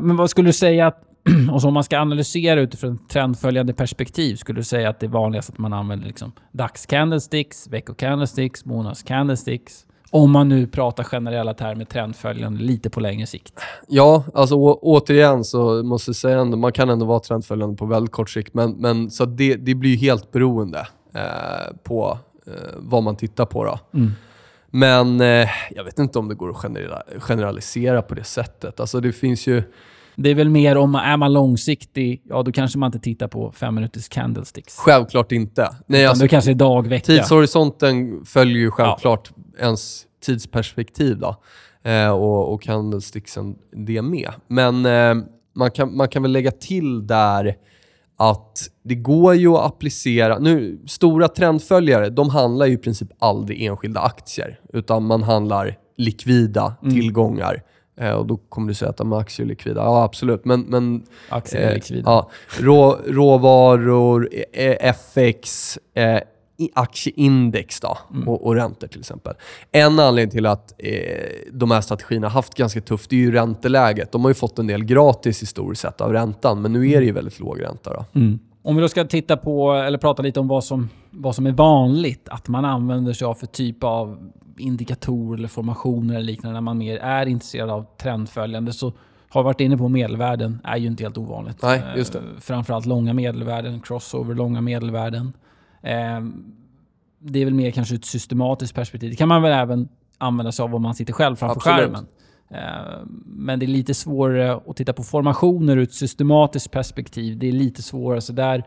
men vad skulle du säga, att, och om man ska analysera utifrån ett trendföljande perspektiv, skulle du säga att det är vanligast att man använder liksom dags-candlesticks, vecko-candlesticks, månads-candlesticks? Om man nu pratar generella termer, trendföljande, lite på längre sikt. Ja, alltså å, återigen så måste jag säga ändå, man kan ändå vara trendföljande på väldigt kort sikt, men, men så det, det blir ju helt beroende eh, på eh, vad man tittar på. Då. Men eh, jag vet inte om det går att generalisera på det sättet. Alltså det finns ju... Det är väl mer om man är man långsiktig, ja då kanske man inte tittar på fem minuters candlesticks. Självklart inte. Nej, Utan alltså, det kanske är dag, vecka. tidshorisonten följer ju självklart ens tidsperspektiv då. Eh, och, och candlesticksen det med. Men eh, man, kan, man kan väl lägga till där att det går ju att applicera... Nu, stora trendföljare, de handlar ju i princip aldrig enskilda aktier. Utan man handlar likvida Mm. tillgångar. Eh, och då kommer du säga att de aktier är likvida. Ja, absolut. Men, men Aktier är Eh, likvida. Ja, rå, råvaror, eh, FX, eh, i- aktieindex då, Mm. och, och räntor till exempel. En anledning till att eh, de här strategierna haft ganska tufft, är ju ränteläget. De har ju fått en del gratis historiskt sett av räntan, men nu är det ju väldigt låg ränta. Då. Mm. Om vi då ska titta på, eller prata lite om vad som, vad som är vanligt att man använder sig av för typ av indikatorer eller formationer eller liknande när man mer är intresserad av trendföljande så har vi varit inne på medelvärden, är ju inte helt ovanligt. Nej, just det. Eh, Framförallt långa medelvärden, crossover, långa medelvärden. Eh, det är väl mer kanske ett systematiskt perspektiv. Det kan man väl även använda sig av om man sitter själv framför Absolut. skärmen. Eh, Men det är lite svårare att titta på formationer ur ett systematiskt perspektiv. Det är lite svårare. Så där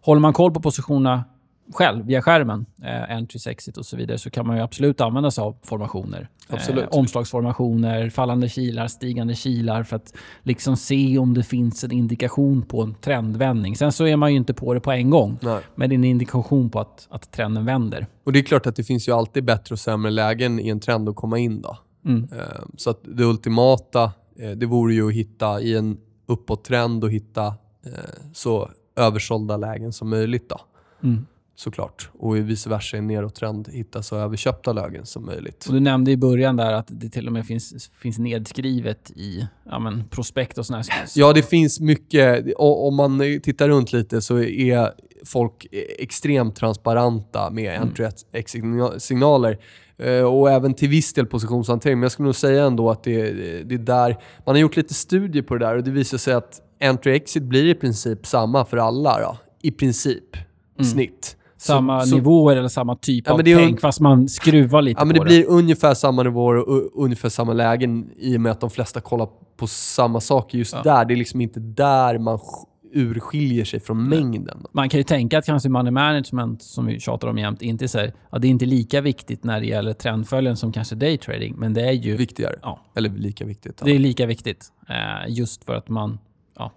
håller man koll på positionerna själv via skärmen, eh, entries, exit och så vidare, så kan man ju absolut använda sig av formationer. Absolut. Eh, omslagsformationer, fallande kilar, stigande kilar för att liksom se om det finns en indikation på en trendvändning. Sen så är man ju inte på det på en gång, Nej. men det är en indikation på att, att trenden vänder. Och det är klart att det finns ju alltid bättre och sämre lägen i en trend att komma in. då. Mm. Eh, Så att det ultimata, eh, det vore ju att hitta i en uppåttrend och hitta eh, så översålda lägen som möjligt. Då. Mm. Såklart. Och i vice versa i en nedåttrend hitta så överköpta lägen som möjligt. Och du nämnde i början där att det till och med finns, finns nedskrivet i ja, men prospekt och sådana Ja, det finns mycket. Om man tittar runt lite så är folk extremt transparenta med Mm. entry exit-signaler. Eh, Och även till viss del positionshantering. Men jag skulle nog säga ändå att det, det är där... Man har gjort lite studier på det där och det visar sig att entry exit blir i princip samma för alla. Då. I princip. Mm. Snitt. Samma så- nivåer eller samma typ Ja, av det tänk, fast man skruvar lite Ja, men på det blir ungefär samma nivåer och ungefär samma lägen i och med att de flesta kollar på samma saker just Ja. där. Det är liksom inte där man sk- urskiljer sig från mängden. Man kan ju tänka att kanske money management, som vi tjatar om jämt, inte är, ja, det är inte lika viktigt när det gäller trendföljden som kanske daytrading. Men det är ju Viktigare. Ja. Eller lika viktigt. Det är lika viktigt. Eh, just för att man... Ja,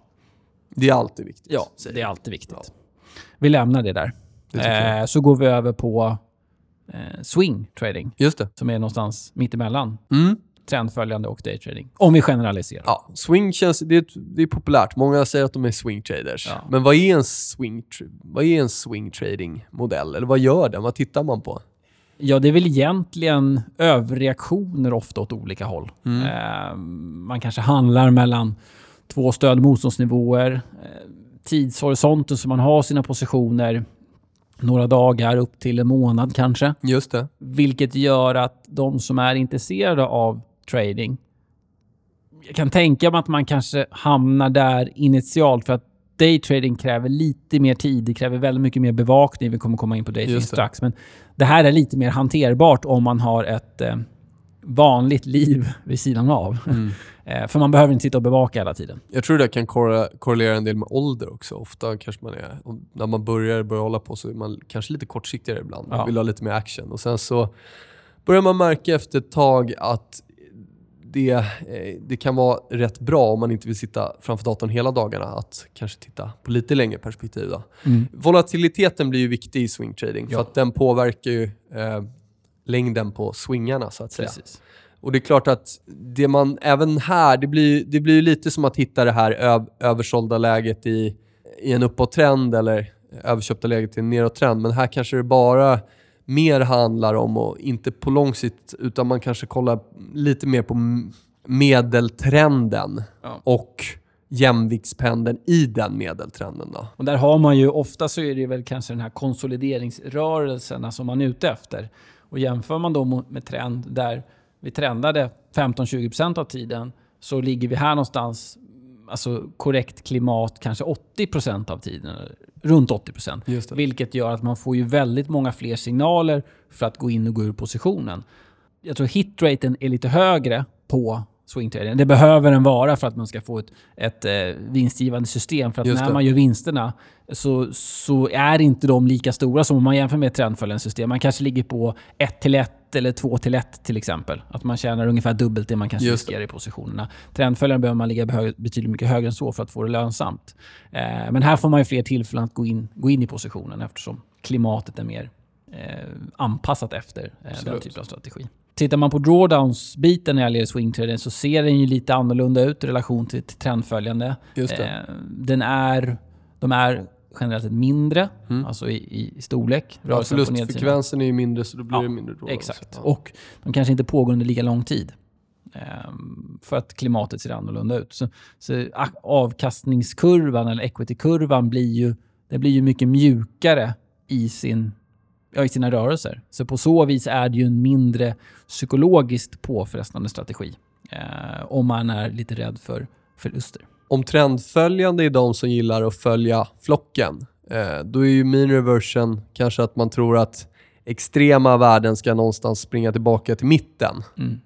Det är alltid viktigt. ja det är alltid viktigt. Ja. Vi lämnar det där. Eh, så går vi över på eh, swing trading, Just det. som är någonstans mittemellan Mm. trendföljande och daytrading. Om vi generaliserar. Ja, swing känns, det är, det är populärt. Många säger att de är swing traders. Ja. Men vad är en swing, vad är en swing trading modell? Eller vad gör den? Vad tittar man på? Ja, det är väl egentligen överreaktioner ofta åt olika håll. Mm. Eh, man kanske handlar mellan två stöd och motståndsnivåer. Eh, tidshorisonten som man har sina positioner. Några dagar upp till en månad kanske. Just det. Vilket gör att de som är intresserade av trading jag kan tänka mig att man kanske hamnar där initialt för att daytrading kräver lite mer tid. Det kräver väldigt mycket mer bevakning. Vi kommer komma in på daytrading strax. Men det här är lite mer hanterbart om man har ett eh, vanligt liv vid sidan av. Mm. Eh, för man behöver inte sitta och bevaka hela tiden. Jag tror det kan korre- korrelera en del med ålder också. Ofta kanske man är, när man börjar, börjar hålla på så är man kanske lite kortsiktigare ibland. Man Ja. vill ha lite mer action. Och sen så börjar man märka efter ett tag att det, eh, det kan vara rätt bra om man inte vill sitta framför datorn hela dagarna att kanske titta på lite längre perspektiv. Då. Volatiliteten blir ju viktig i swing trading Ja. för att den påverkar ju eh, längden på swingarna så att säga. Precis. Och det är klart att det man, även här, det blir, det blir lite som att hitta det här ö, översålda läget i, i en uppåttrend eller överköpta läget i en nedåttrend. Men här kanske det bara mer handlar om, och inte på lång sikt, utan man kanske kollar lite mer på medeltrenden Ja. och jämviktspendeln i den medeltrenden. Då. Och där har man ju, ofta så är det väl kanske den här konsolideringsrörelserna som man är ute efter. Och jämför man då med trend där vi trendade 15-20% av tiden så ligger vi här någonstans, alltså korrekt klimat, kanske 80% av tiden. Runt 80%. Just det. Vilket gör att man får ju väldigt många fler signaler för att gå in och gå ur positionen. Jag tror hitraten är lite högre på swingtrading. Det behöver den vara för att man ska få ett, ett eh, vinstgivande system. För att Just när det. man gör vinsterna så, så är inte de lika stora som om man jämför med ett trendföljande system. Man kanske ligger på 1 till 1 eller 2 till 1 till exempel. Att man tjänar ungefär dubbelt det man kanske Just det. riskerar i positionerna. Trendföljaren behöver man ligga betydligt mycket högre än så för att få det lönsamt. Eh, men här får man ju fler tillfällen att gå in, gå in i positionen eftersom klimatet är mer eh, anpassat efter eh, den typen av strategi. Tittar man på drawdowns-biten när det gäller swingtraden så ser den ju lite annorlunda ut i relation till, till trendföljande. Just det. Eh, den är, de är generellt sett mindre, Mm. alltså i, i storlek. Ja, förlustfrekvensen är ju mindre så då blir Ja, det mindre då. Exakt. Ja. Och de kanske inte pågår under lika lång tid. Ehm, för att klimatet ser annorlunda ut. Så, så avkastningskurvan, eller equity-kurvan, blir ju, det blir ju mycket mjukare i, sin, ja, i sina rörelser. Så på så vis är det ju en mindre psykologiskt påfrestande strategi. Eh, om man är lite rädd för förluster. om trendföljande är de som gillar att följa flocken, eh, då är ju mean reversion kanske att man tror att extrema värden ska någonstans springa tillbaka till mitten. Mm.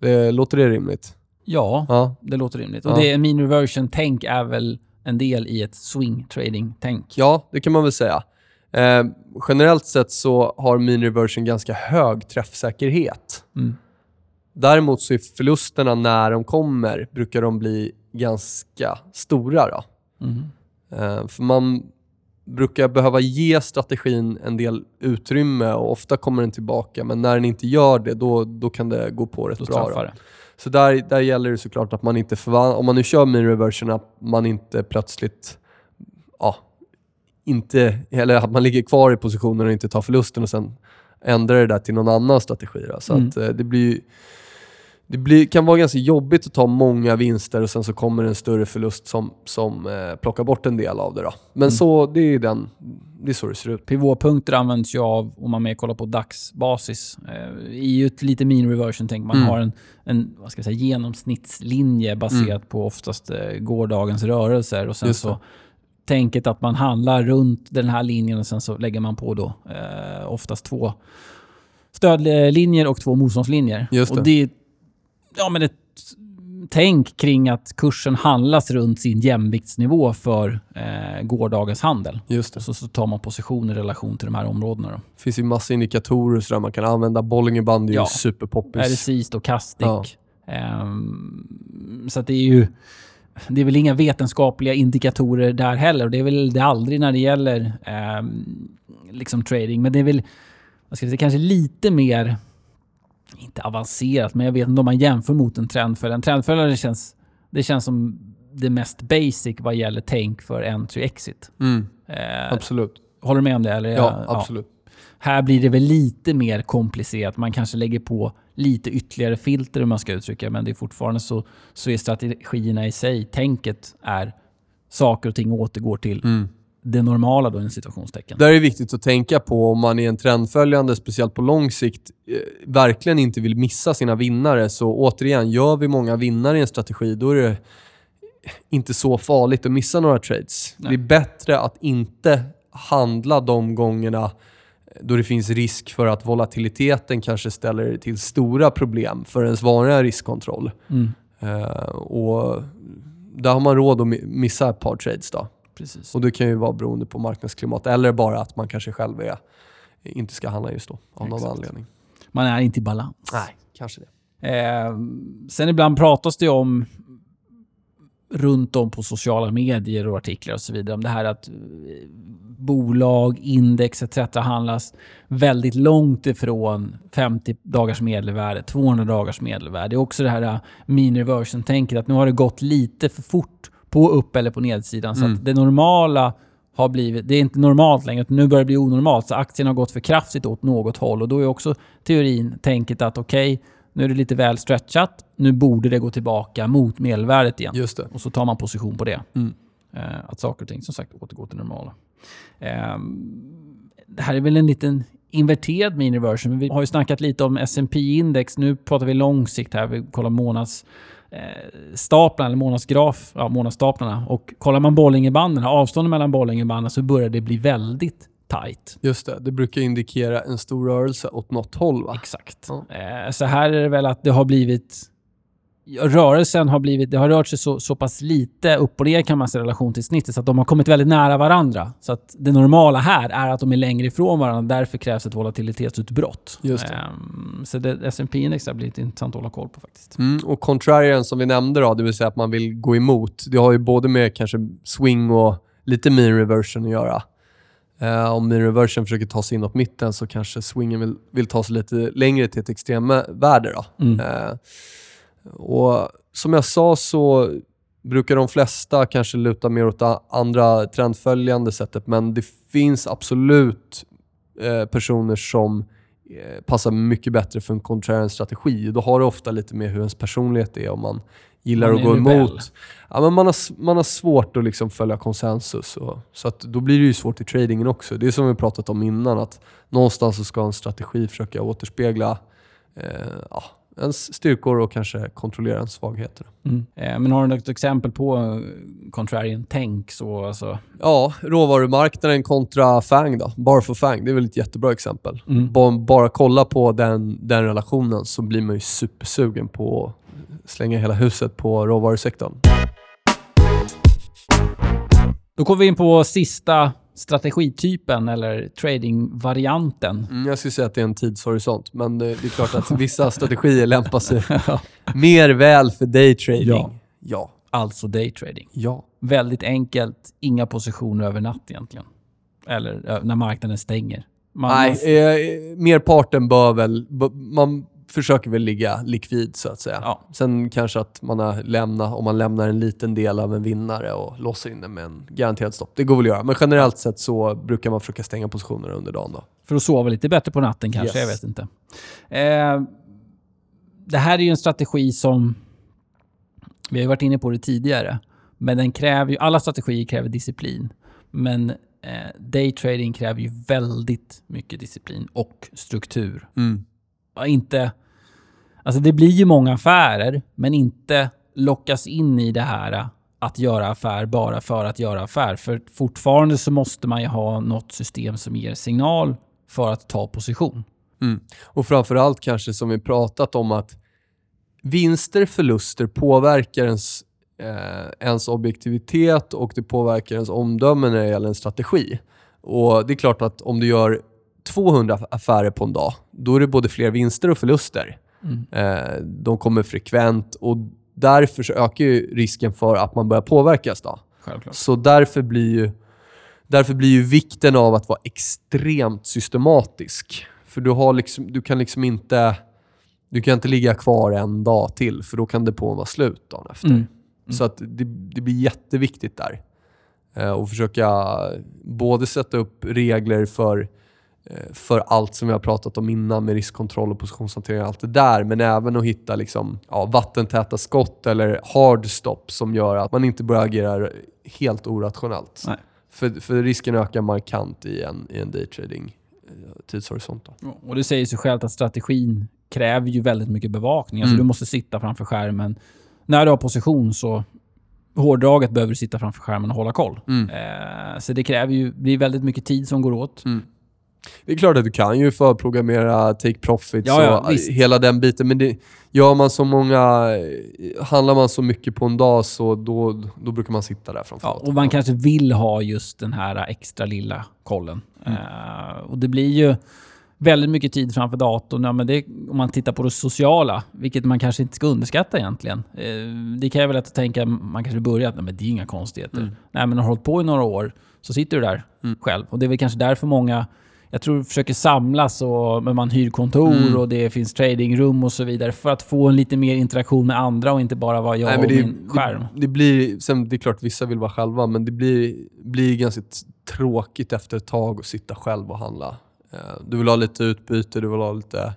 Det, låter det rimligt? Ja, Ja. det låter rimligt. Och Ja. det mean reversion-tänk är väl en del i ett swing trading-tänk. Ja, det kan man väl säga. Eh, generellt sett så har mean reversion ganska hög träffsäkerhet. Mm. Däremot så är förlusterna när de kommer brukar de bli ganska stora. Mm. Eh, för man brukar behöva ge strategin en del utrymme och ofta kommer den tillbaka. Men när den inte gör det, då, då kan det gå på rätt Då bra. Så där, där gäller det såklart att man inte förvandlar, om man nu kör min reversion, att man inte plötsligt, ja, inte, eller att man ligger kvar i positionen och inte tar förlusten och sen ändrar det där till någon annan strategi. Då. Så Mm. att eh, det blir det blir, kan vara ganska jobbigt att ta många vinster och sen så kommer en större förlust som, som eh, plockar bort en del av det. Då. Men Mm. så, det är, den, det är så det ser ut. Pivotpunkter används ju av, om man mer kollar på dagsbasis, eh, i ju ett lite mean reversion tänk Man Mm. har en, en vad ska jag säga, genomsnittslinje baserat på oftast eh, gårdagens rörelser och sen så tänket att man handlar runt den här linjen och sen så lägger man på då eh, oftast två stödlinjer och två motståndslinjer. Just det. Och det är ja, men ett tänk kring att kursen handlas runt sin jämviktsnivå för eh, gårdagens handel. Just det. Och så, så tar man position i relation till de här områdena. Då. Det finns ju massa indikatorer så där man kan använda. Bollingerband är Ja. ju superpoppis. RSI, Stochastic. Ja. Ehm, så det är ju... Det är väl inga vetenskapliga indikatorer där heller. Och det är väl det aldrig när det gäller ehm, liksom trading. Men det är väl vad ska jag säga, kanske lite mer... Inte avancerat, men jag vet inte om man jämför mot en trendföljare. En trendföljare känns, det känns som det mest basic vad gäller tänk för entry-exit. Mm, Eh, absolut. håller du med om det? Eller? Ja, absolut. Här blir det väl lite mer komplicerat. Man kanske lägger på lite ytterligare filter om man ska uttrycka men det är fortfarande så, så är strategierna i sig, tänket är saker och ting återgår till Mm. det normala då i situationstecken. Där är det viktigt att tänka på om man är en trendföljande, speciellt på lång sikt, eh, verkligen inte vill missa sina vinnare. Så återigen, gör vi många vinnare i en strategi, då är det inte så farligt att missa några trades. Nej. Det är bättre att inte handla de gångerna då det finns risk för att volatiliteten kanske ställer till stora problem för ens vanliga riskkontroll. Mm, Eh, och där har man råd att mi- missa ett par trades då. precis. Och det kan ju vara beroende på marknadsklimat eller bara att man kanske själv är, inte ska handla just då av någon Exakt. anledning. Man är inte i balans. Nej, kanske det. Eh, sen ibland pratas det om runt om på sociala medier och artiklar och så vidare om det här att eh, bolag, index etc. handlas väldigt långt ifrån 50 dagars medelvärde, 200 dagars medelvärde. Det är också det här eh, mean reversion-tänket att nu har det gått lite för fort på upp eller på nedsidan. Så Mm. att det normala har blivit, det är inte normalt längre, utan nu börjar det bli onormalt. Så aktien har gått för kraftigt åt något håll och då är också teorin tänket att okej, nu är det lite väl stretchat, nu borde det gå tillbaka mot medelvärdet igen. Just det. Och så tar man position på det. Mm. Eh, att saker och ting som sagt återgår till normala. Ehm, det här är väl en liten inverterad mean reversion. Men vi har ju snackat lite om S&P index Nu pratar vi långsikt här. Vi kollar månads eh, staplarna, eller månadsgraf, ja, månadsstaplarna. Och kollar man Bollingerbanden, avståndet mellan Bollingerbanden så börjar det bli väldigt tight. Just det. Det brukar indikera en stor rörelse åt något håll va? Exakt. Eh, så här är det väl att det har blivit... Rörelsen har blivit... Det har rört sig så, så pass lite upp och ner kan man säga i relation till snittet så att de har kommit väldigt nära varandra. Så att det normala här är att de är längre ifrån varandra. Därför krävs ett volatilitetsutbrott. Just det. Ehm, så det, S&P index har blivit intressant att hålla koll på faktiskt. Mm, och contrarian som vi nämnde då, det vill säga att man vill gå emot. Det har ju både med kanske swing och lite mean reversion att göra. Eh, om mean reversion försöker ta sig inåt mitten så kanske swingen vill, vill ta sig lite längre till ett extremvärde. Då. Mm. Eh, och som jag sa så brukar de flesta kanske luta mer åt andra trendföljande sättet, men det finns absolut eh, personer som passar mycket bättre för en contrarian strategi. Då har det ofta lite med hur ens personlighet är om man gillar att gå emot. Ja, men man, har, man har svårt att liksom följa konsensus. Och, så att då blir det ju svårt i tradingen också. Det är som vi pratat om innan, att någonstans så ska en strategi försöka återspegla eh, ja, ens styrkor och kanske kontrollera ens svagheter. Mm. Eh, men har du något exempel på eh, contrarian tänk? Så, alltså, Ja, råvarumarknaden kontra FANG då. Bar for FANG, det är väl ett jättebra exempel. mm. Bara, bara kolla på den, den relationen så blir man ju supersugen på slänga hela huset på råvarusektorn. Då kommer vi in på sista strategitypen eller tradingvarianten. Mm, jag skulle säga att det är en tidshorisont, men det, är klart att vissa strategier lämpar sig mer väl för daytrading. Ja. Ja. Alltså daytrading. Ja. Väldigt enkelt, inga positioner över natt egentligen. Eller när marknaden stänger. Man, Nej, eh, merparten bör väl... Man försöker väl ligga likvid så att säga. Ja. Sen kanske att man har lämnat, om man lämnar en liten del av en vinnare och låser in den med en garanterad stopp. Det går väl att göra. Men generellt sett så brukar man försöka stänga positioner under dagen. Då. För att sova lite bättre på natten kanske, Yes. jag vet inte. Eh, det här är ju en strategi som... Vi har ju varit inne på det tidigare. Men den kräver ju... Alla strategier kräver disciplin. Men eh, daytrading kräver ju väldigt mycket disciplin och struktur. Ja, inte... Alltså det blir ju många affärer, men inte lockas in i det här att göra affär bara för att göra affär. För fortfarande så måste man ju ha något system som ger signal för att ta position. Mm. Och framförallt kanske som vi pratat om att vinster, förluster påverkar ens, eh, ens objektivitet och det påverkar ens omdöme när det gäller en strategi. Och Det är klart att om du gör 200 affärer på en dag, då är det både fler vinster och förluster. Mm. Eh, de kommer frekvent och därför så ökar ju risken för att man börjar påverkas. Då. Självklart. Så därför blir, ju, därför blir ju vikten av att vara extremt systematisk. För du, har liksom, du kan liksom inte... Du kan inte ligga kvar en dag till, för då kan depån vara slut dagen efter. Mm. Så att det, det blir jätteviktigt där. Eh, och försöka både sätta upp regler för, för allt som vi har pratat om innan med riskkontroll och positionshantering och allt det där. Men även att hitta liksom, ja, vattentäta skott eller hard stop som gör att man inte börjar agera helt orationellt. Nej. För, för risken ökar markant i en, i en daytrading eh, tidshorisont. Då. Och det säger sig självt att strategin kräver ju väldigt mycket bevakning. Alltså Mm. Du måste sitta framför skärmen. När du har position så hårdraget behöver du sitta framför skärmen och hålla koll. Mm. Eh, så det kräver ju, är väldigt mycket tid som går åt. Mm. Det är klart att du kan ju förprogrammera take profits Ja, ja, och visst. hela den biten. Men det, gör man så många... Handlar man så mycket på en dag så då, då brukar man sitta där framför Ja, och man kanske vill ha just den här extra lilla kollen. Mm. Eh, och det blir ju väldigt mycket tid framför datorn. Ja, men det, om man tittar på det sociala, vilket man kanske inte ska underskatta egentligen. Eh, det kan jag väl att tänka, man kanske börjar att nej, det är inga konstigheter. Mm. Nej, men har hållit på i några år så sitter du där Mm. själv. Och det är väl kanske därför många jag tror försöker samlas och men man hyr kontor Mm. och det finns tradingrum och så vidare för att få en lite mer interaktion med andra och inte bara vara jag Nej, och det, min skärm. Det, det, blir, sen, det är klart vissa vill vara själva, men det blir, blir ganska tråkigt efter ett tag att sitta själv och handla. Eh, Du vill ha lite utbyte, du vill ha lite,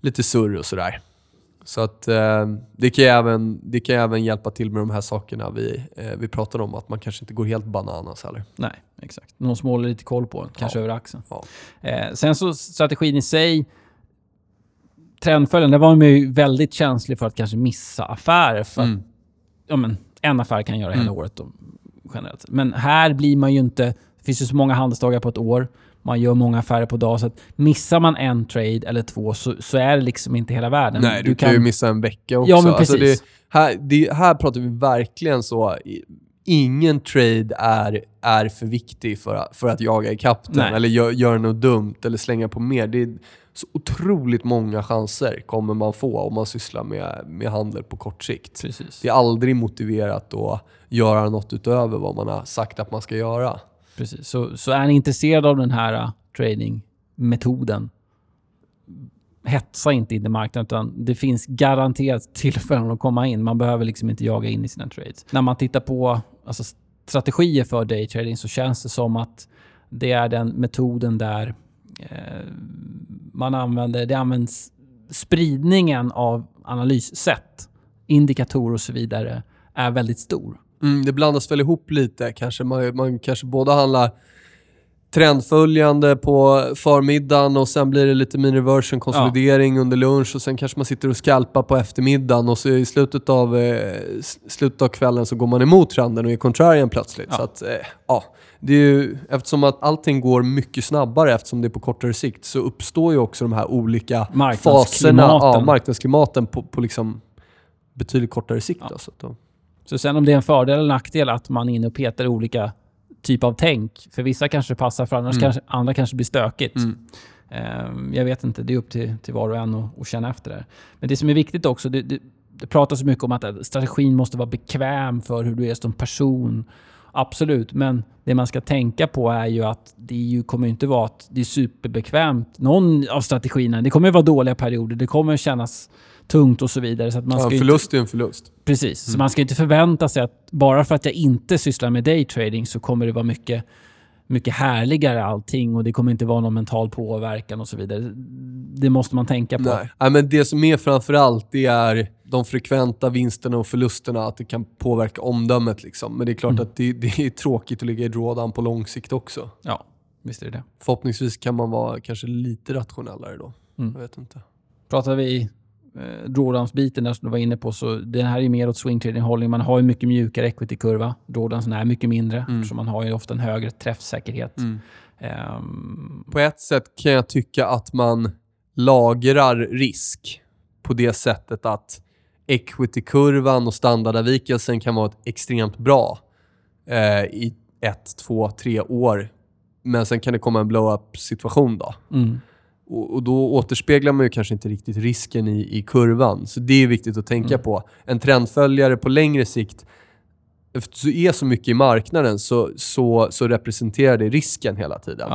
lite surr och sådär. Så att eh, det kan, även, det kan även hjälpa till med de här sakerna vi, eh, vi pratade om, att man kanske inte går helt bananas heller. Nej, exakt. Någon som håller lite koll på en, kanske Ja. över axeln. Ja. Eh, sen så strategin i sig, trendföljden, där var man ju väldigt känslig för att kanske missa affärer. För att, Mm. ja, men, en affär kan göra hela Mm. året då, generellt. Men här blir man ju inte... Det finns ju så många handelsdagar på ett år. Man gör många affärer på dag. Så att missar man en trade eller två så, så är det liksom inte hela världen. Nej, du, kan ju missa en vecka också. Ja, men Alltså precis. det, här, det, här pratar vi verkligen så... i- Ingen trade är, är för viktig för att, för att jaga ikapp den Nej. eller gö- göra något dumt eller slänga på mer. Det är så otroligt många chanser kommer man få om man sysslar med, med handel på kort sikt. Precis. Det är aldrig motiverat att göra något utöver vad man har sagt att man ska göra. Precis. Så, så är ni intresserade av den här uh, tradingmetoden, hetsa inte in i marknaden utan det finns garanterat tillfällen att komma in. Man behöver liksom inte jaga in i sina trades. När man tittar på alltså, strategier för daytrading så känns det som att det är den metoden där eh, man använder, det används spridningen av analyssätt, indikatorer och så vidare är väldigt stor. Mm, det blandas väl ihop lite. Kanske man, man kanske både handlar trendföljande på förmiddagen och sen blir det lite mean reversion konsolidering under lunch och sen kanske man sitter och skalpar på eftermiddagen och så i slutet av, eh, slutet av kvällen så går man emot trenden och är contrarian plötsligt. Ja. Så att, eh, ja, det är ju, eftersom att allting går mycket snabbare eftersom det är på kortare sikt så uppstår ju också de här olika faserna, Marknadsklimaten. ja, marknadsklimaten på, på liksom betydligt kortare sikt. Ja. Då, så att då, Så sen om det är en fördel eller nackdel att man är inne och petar i olika typ av tänk. För vissa kanske passar, för annars Mm. kanske, andra kanske blir stökigt. Mm. Ehm, jag vet inte, det är upp till, till var och en att, att känna efter det. Men det som är viktigt också, det, det, det pratas så mycket om att strategin måste vara bekväm för hur du är som person. Absolut, men det man ska tänka på är ju att det ju, kommer inte vara att det är superbekvämt. Någon av strategierna, det kommer vara dåliga perioder, det kommer kännas tungt och så vidare. Så att man ja, ska en ju inte, förlust är en förlust. Precis, så Mm. man ska inte förvänta sig att bara för att jag inte sysslar med daytrading så kommer det vara mycket, mycket härligare allting och det kommer inte vara någon mental påverkan och så vidare. Det måste man tänka på. Nej. Nej, men det som är framförallt det är de frekventa vinsterna och förlusterna, att det kan påverka omdömet. Liksom. Men det är klart Mm. att det, det är tråkigt att ligga i drawdown på lång sikt också. Ja, visst är det det. Förhoppningsvis kan man vara kanske lite rationellare då. Mm. Jag vet inte. Pratar vi eh, drawdowns-biten där som du var inne på, så den här är mer åt swing trading hållning. Man har ju mycket mjukare equity-kurva. Drawdownsen är mycket mindre, Mm. så man har ju ofta en högre träffsäkerhet. Mm. Ehm, På ett sätt kan jag tycka att man lagrar risk på det sättet att equity-kurvan och standardavvikelsen kan vara extremt bra eh, i ett, två, tre år. Men sen kan det komma en blow-up situation då. mm. Och, och då återspeglar man ju kanske inte riktigt risken i, i kurvan. Så det är viktigt att tänka Mm. på. En trendföljare på längre sikt, eftersom det är så mycket i marknaden så, så, så representerar det risken hela tiden.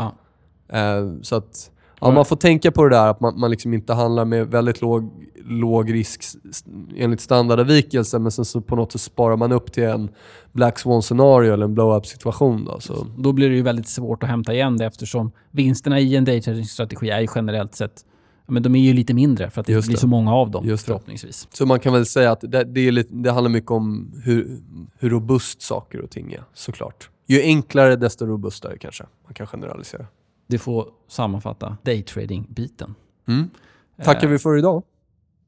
Eh, så att ja, man får tänka på det där att man, man liksom inte handlar med väldigt låg, låg risk enligt standardavvikelse men sen så på något sätt sparar man upp till en black swan scenario eller en blow-up situation. Då, så. Då blir det ju väldigt svårt att hämta igen det eftersom vinsterna i en daytrading-strategi är ju generellt sett men de är ju lite mindre för att det Just blir det. så många av dem Just det. förhoppningsvis. så man kan väl säga att det, det, är lite, det handlar mycket om hur, hur robust saker och ting är såklart. Ju enklare desto robustare kanske. Man kan generalisera. Det får sammanfatta daytrading-biten. Mm. Tackar Eh, vi för idag.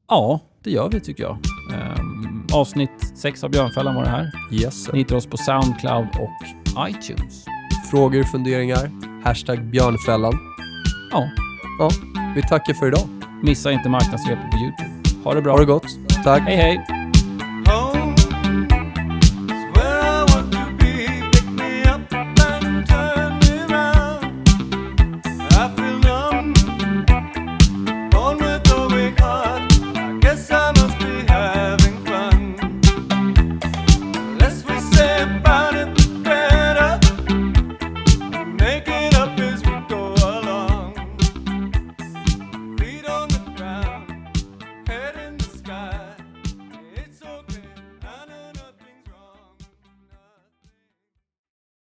Ja, det gör vi tycker jag. Ehm, avsnitt 6 av Björnfällan var det här. Yes. sir. Ni hittar oss på Soundcloud och iTunes. Frågor, funderingar, hashtag björnfällan. Ja, Ja, vi tackar för idag. missa inte marknadssvepet på YouTube. Ha det bra. Ha det gott. Tack. Hej hej!